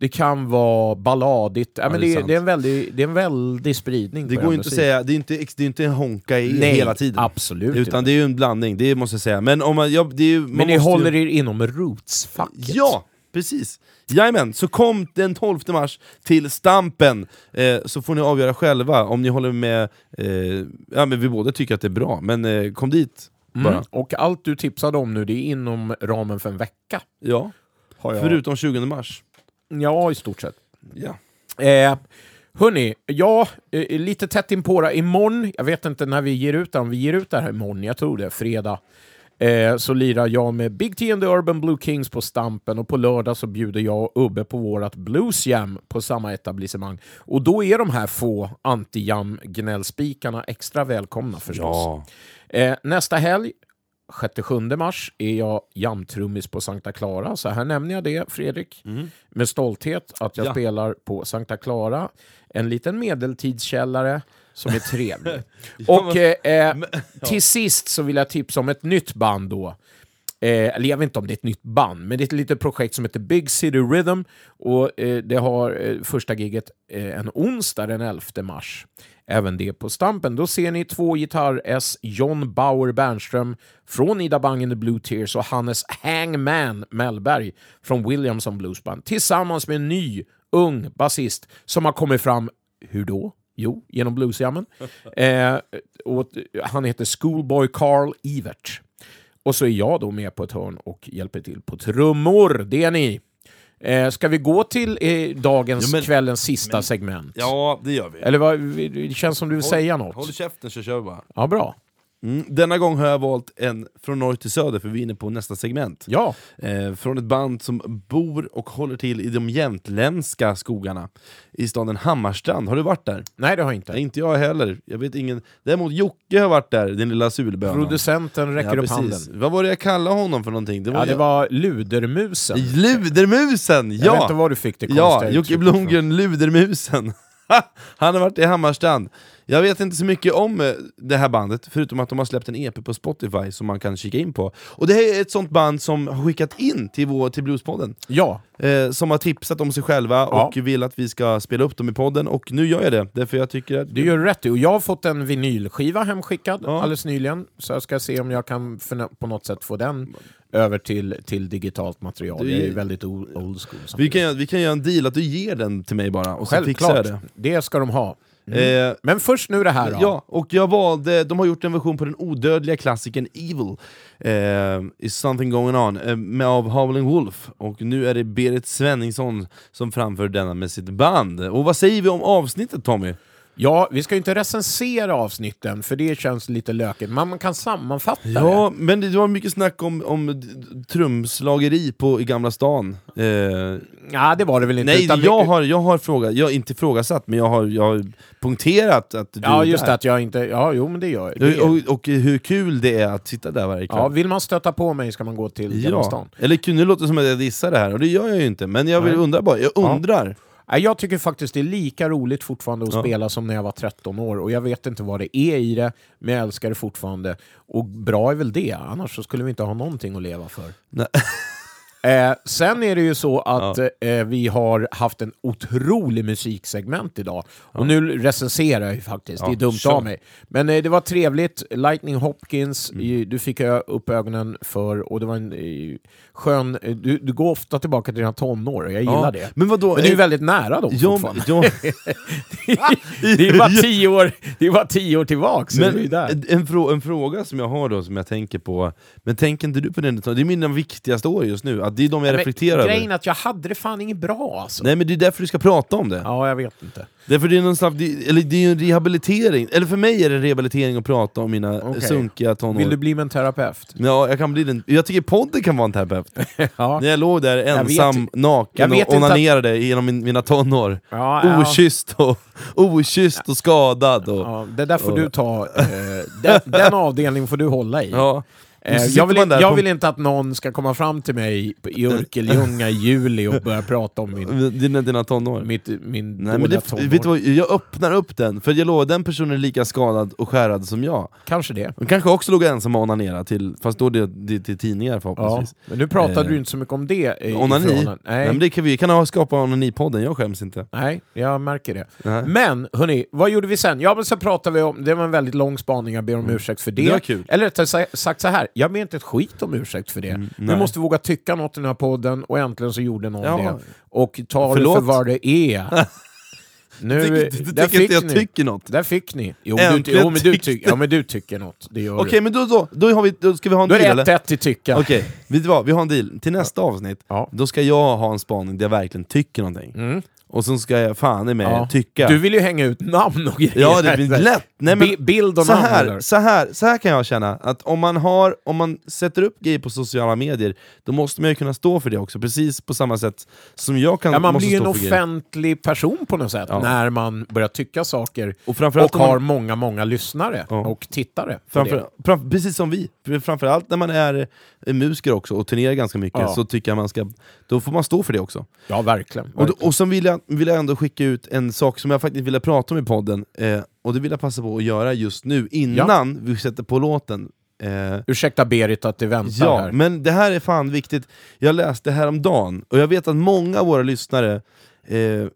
Det kan vara balladigt. Ja, men det är det, är en väldig, det är en väldig spridning Det går inte att säga, det är inte, det är inte en honka i Nej, hela tiden. absolut Utan inte. det är ju en blandning, det måste jag säga. Men om man, ja, det är man Men ni håller ju... er inom rootsfacket. Ja, precis! Jajamän, så kom den 12 mars till Stampen, eh, så får ni avgöra själva om ni håller med, eh, ja men vi båda tycker att det är bra, men eh, kom dit bara. Mm. Och allt du tipsade om nu, det är inom ramen för en vecka. Ja, förutom 20 mars. Ja, i stort sett. Ja. Eh, hörni, ja, eh, lite tätt in på det. Imorgon, jag vet inte när vi ger ut det, om vi ger ut det här imorgon, jag tror det är fredag, eh, så lirar jag med Big T and the Urban Blue Kings på Stampen och på lördag så bjuder jag och Ubbe på vårat Blues Jam på samma etablissemang. Och då är de här få anti-jam-gnällspikarna extra välkomna förstås. Ja. Eh, nästa helg, 6-7 mars, är jag jamtrummis på Sankta Clara. Så här nämner jag det, Fredrik, med stolthet att jag Ja. spelar på Sankta Clara. En liten medeltidskällare som är trevlig. Och eh, eh, till sist så vill jag tipsa om ett nytt band då. Eh, eller jag vet inte om det är ett nytt band, men det är ett litet projekt som heter Big City Rhythm. Och eh, det har eh, första giget eh, en onsdag den 11 mars. Även det på Stampen. Då ser ni två gitarr-S, John Bauer Bernström från Ida Bang and the Blue Tears och Hannes Hangman Mellberg från Williamson Blues Band tillsammans med en ny, ung basist som har kommit fram, hur då? Jo, genom bluesjammen. Eh, och han heter Schoolboy Carl Evert. Och så är jag då med på ett hörn och hjälper till på trummor. Det är ni. Eh, ska vi gå till eh, dagens, Ja, men- kvällens sista segment? ja, det gör vi. Eller vad, det känns som du vill säga något. Håll käften så kör vi bara. Ja, bra. Mm. Denna gång har jag valt en från norr till söder, för vi är inne på nästa segment. Ja, Eh, från ett band som bor och håller till i de jämtländska skogarna i staden Hammarstrand. Har du varit där? nej det har jag inte. Nej, inte jag heller. Jag vet ingen. Däremot Jocke har varit där, den lilla sulbönan. Producenten räcker ja, upp handen. Vad var det jag kallade honom för någonting? Det var, Ja, det var ludermusen. Ludermusen! Jag vet inte Ja! var du fick det Ja, konstiga Jocke uttrycket Blomgren, Ludermusen. Han har varit i Hammarstrand. Jag vet inte så mycket om eh, det här bandet, förutom att de har släppt en EP på Spotify som man kan kika in på. Och det här är ett sånt band som har skickat in till, vår, till Bluespodden. Ja, Eh, som har tipsat om sig själva Ja. och vill att vi ska spela upp dem i podden, och nu gör jag det, därför jag tycker att... du gör rätt i. Och jag har fått en vinylskiva hemskickad Ja. alldeles nyligen, så jag ska se om jag kan på något sätt få den över till, till digitalt material. Du- Jag är ju väldigt old school. Vi kan, vi kan göra en deal att du ger den till mig bara, och så fixar jag det. det ska de ha. Mm. Eh, Men först nu det här då. Ja, och jag valde, de har gjort en version på den odödliga klassikern Evil, eh, Is something going on, eh, med av Howling Wolf. Och nu är det Berit Svenningsson som framför denna med sitt band. Och vad säger vi om avsnittet Tommy? Ja, vi ska ju inte recensera avsnitten, för det känns lite lökigt. Men man kan sammanfatta det. Ja, men det var mycket snack om, om trumslageri på, i Gamla stan. Eh, Ja, det var det väl inte. nej, utan jag vi- har, jag har frågat, jag har inte ifrågasatt, men jag har, jag har punkterat att du Ja, är just där. det, att jag inte... Ja, jo, men det gör jag. Det Och, är- och, och hur kul det är att sitta där varje kväll. Ja, vill man stöta på mig ska man gå till Gamla Ja, stan. eller kunde det låta som att jag dissar det här, och det gör jag ju inte, men jag vill undra bara, jag Ja. undrar. Nej, Jag tycker faktiskt det är lika roligt fortfarande att Ja. spela som när jag var 13 år. Och jag vet inte vad det är i det, men jag älskar det fortfarande. Och bra är väl det, annars så skulle vi inte ha någonting att leva för. Eh, sen är det ju så att eh, vi har haft en otrolig musiksegment idag. Och nu recenserar jag ju faktiskt, det är Ja, dumt kör. av mig. Men eh, det var trevligt, Lightning Hopkins, Mm. du fick jag upp ögonen för, och det var en eh, skön... eh, Du, du går ofta tillbaka till dina tonår, och jag gillar Ja. det. Men vadå? Men du är eh, väldigt nära dem Ja, fortfarande. ja, det är bara tio år, det är bara tio år tillbaka, så men en, frå, en fråga som jag har då, som jag tänker på, men tänker inte du på den? Det är mina viktigaste år just nu, det är de jag Men reflekterar Grejen över. är att jag hade det fan inget bra alltså. Nej men det är därför du ska prata om det. Ja, jag vet inte. Därför det är någon slags, det, eller det är en rehabilitering, eller för mig är det en rehabilitering att prata om mina Okej. sunkiga tonår. Vill du bli en terapeut? Ja, jag kan bli den. Jag tycker podden kan vara en terapeut. Ja. När jag låg där vet ensam. Jag naken vet och inte att- onanerade genom min, mina tonår. Ja, ja. Okysst och, okysst och skadad. Och, Ja, det där får och- du ta, eh, den, den avdelningen får du hålla i. ja. Eh, Och jag vill, jag vill inte att någon ska komma fram till mig i Örkelljunga i juli och börja prata om min, Dina, dina tonår. mitt, min Nej, men det, tonår. vet du vad, jag öppnar upp den, för jag lovar, den personen är lika skadad och skärrad som jag. Kanske det. De kanske också låg ensam och onanerade, till, fast då det, det, till tidningar Ja. förhoppningsvis. Men nu pratade Eh, du inte så mycket om det. eh, Onani? förhållande- Nej. Nej. det kan vi kan ha skapa onanipodden, jag skäms inte. Nej, jag märker det. Nej. Men hörni, vad gjorde vi sen? Ja, men så pratade vi om, det var en väldigt lång spaning, jag ber om ursäkt för det. Det var kul. Eller rättare sa- sagt så här, jag ber inte ett skit om ursäkt för det. Mm, nej. måste våga tycka något i den här podden, och äntligen så gjorde någon Ja. det. Och ta det för vad det är. Nu, Du du där tycker inte fick jag ni. tycker något? Där fick ni. Jo, du, Äntligen jo, men du, tyck, ja, men du tycker något. Det gör Okej, men då, då, då, har vi, då ska vi ha en du. Då deal är eller? det 1-1 i tycka. Okej, vet du vad? Vi har en deal. Till nästa avsnitt, Ja. då ska jag ha en spaning där jag verkligen tycker någonting. Mm. Och så ska jag fan i mig Ja. tycka. Du vill ju hänga ut namn och grejer. Ja, det blir lätt! Nej, men, Bi- Bild och så, namn. här, eller? så, här, så här kan jag känna, att om man, har, om man sätter upp grejer på sociala medier, då måste man ju kunna stå för det också, precis på samma sätt som jag kan Ja, man måste blir ju en offentlig person på något sätt Ja. när man börjar tycka saker Och framförallt och om man- har många, många lyssnare Ja. och tittare. Framför, fram, precis som vi, För framförallt när man är musiker också och turnerar ganska mycket, så tycker jag man ska, då får man stå för det också. Ja, verkligen. Och, då, och sen vill jag, vill jag ändå skicka ut en sak som jag faktiskt ville prata om i podden, eh, och det vill jag passa på att göra just nu, innan vi sätter på låten. Eh, Ursäkta Berit att det väntar ja, här. men det här är fan viktigt. Jag läste häromdagen, och jag vet att många av våra lyssnare, eh,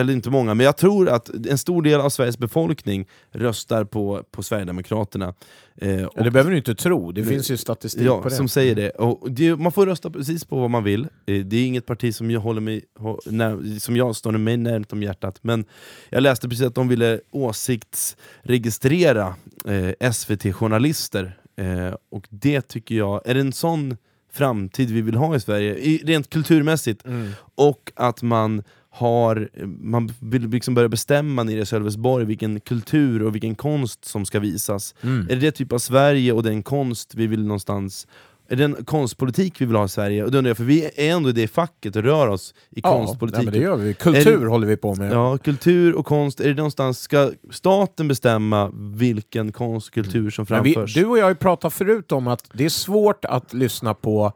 eller inte många, men jag tror att en stor del av Sveriges befolkning röstar på, på Sverigedemokraterna. Eh, och- Ja, det behöver du inte tro, det Nej. finns ju statistik Ja, på det. som säger det. Och det. Man får rösta precis på vad man vill. Eh, Det är inget parti som jag, håller mig, när, som jag står mig närmt om hjärtat. Men jag läste precis att de ville åsiktsregistrera eh, SVT-journalister. Eh, och det tycker jag, är det en sån framtid vi vill ha i Sverige, rent kulturmässigt, Mm. och att man har, man vill liksom börja bestämma nere i Sölvesborg vilken kultur och vilken konst som ska visas. Mm. Är det det typ av Sverige och den konst vi vill någonstans är det en konstpolitik vi vill ha i Sverige? Och det undrar jag, för vi är ändå i det facket och rör oss i Ja, konstpolitiken. men det gör vi. Kultur det- håller vi på med. Ja, kultur och konst, är det någonstans, ska staten bestämma vilken konst och kultur som Men vi, framförs? du och jag har ju pratat förut om att det är svårt att lyssna på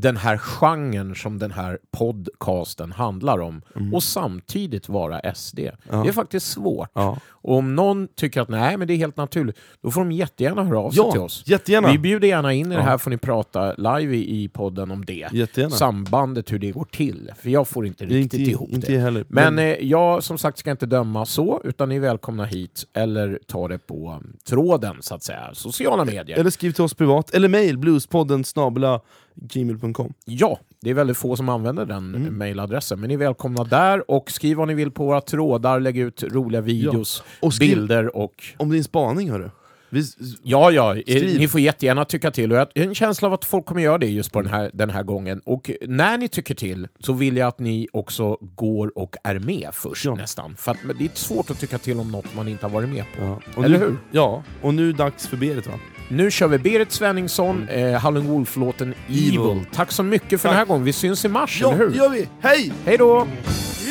den här genren som den här podcasten handlar om och samtidigt vara SD. Mm. Ja. Det är faktiskt svårt. Ja, Och om någon tycker att nej, men det är helt naturligt, då får de jättegärna höra av sig till ja oss. jättegärna! Vi bjuder gärna in er Ja. här, får ni prata live i, i podden om det. jättegärna. Sambandet, hur det går till. För jag får inte riktigt inte, ihop inte det. heller. Men eh, jag som sagt ska inte döma så, utan ni är välkomna hit eller ta det på um, tråden, så att säga. Sociala medier. eller skriv till oss privat, eller mail, bluespodden snabela gmail.com. Ja, det är väldigt få som använder den Mm. mailadressen, men ni är välkomna där och skriv vad ni vill på våra trådar, lägg ut roliga videos, Och skriv bilder och... om din spaning hörru. Vi, Ja, ja, eh, Skriv. ni får jättegärna tycka till. Och jag har en känsla av att folk kommer göra det just på den här, den här gången. Och när ni tycker till så vill jag att ni också går och är med först Ja. nästan. För att, det är svårt att tycka till om något man inte har varit med på. ja. Eller nu, hur? Ja, och nu är det dags för Berit va? Nu kör vi Berit Svenningsson, eh, Howlin' Wolf-låten Evil. Mm. Evil. Tack så mycket för Tack. den här gången. Vi syns i mars, Ja, eller hur? gör vi! Hej! Hej då!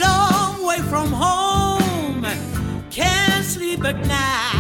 long way from home. Can't sleep at night.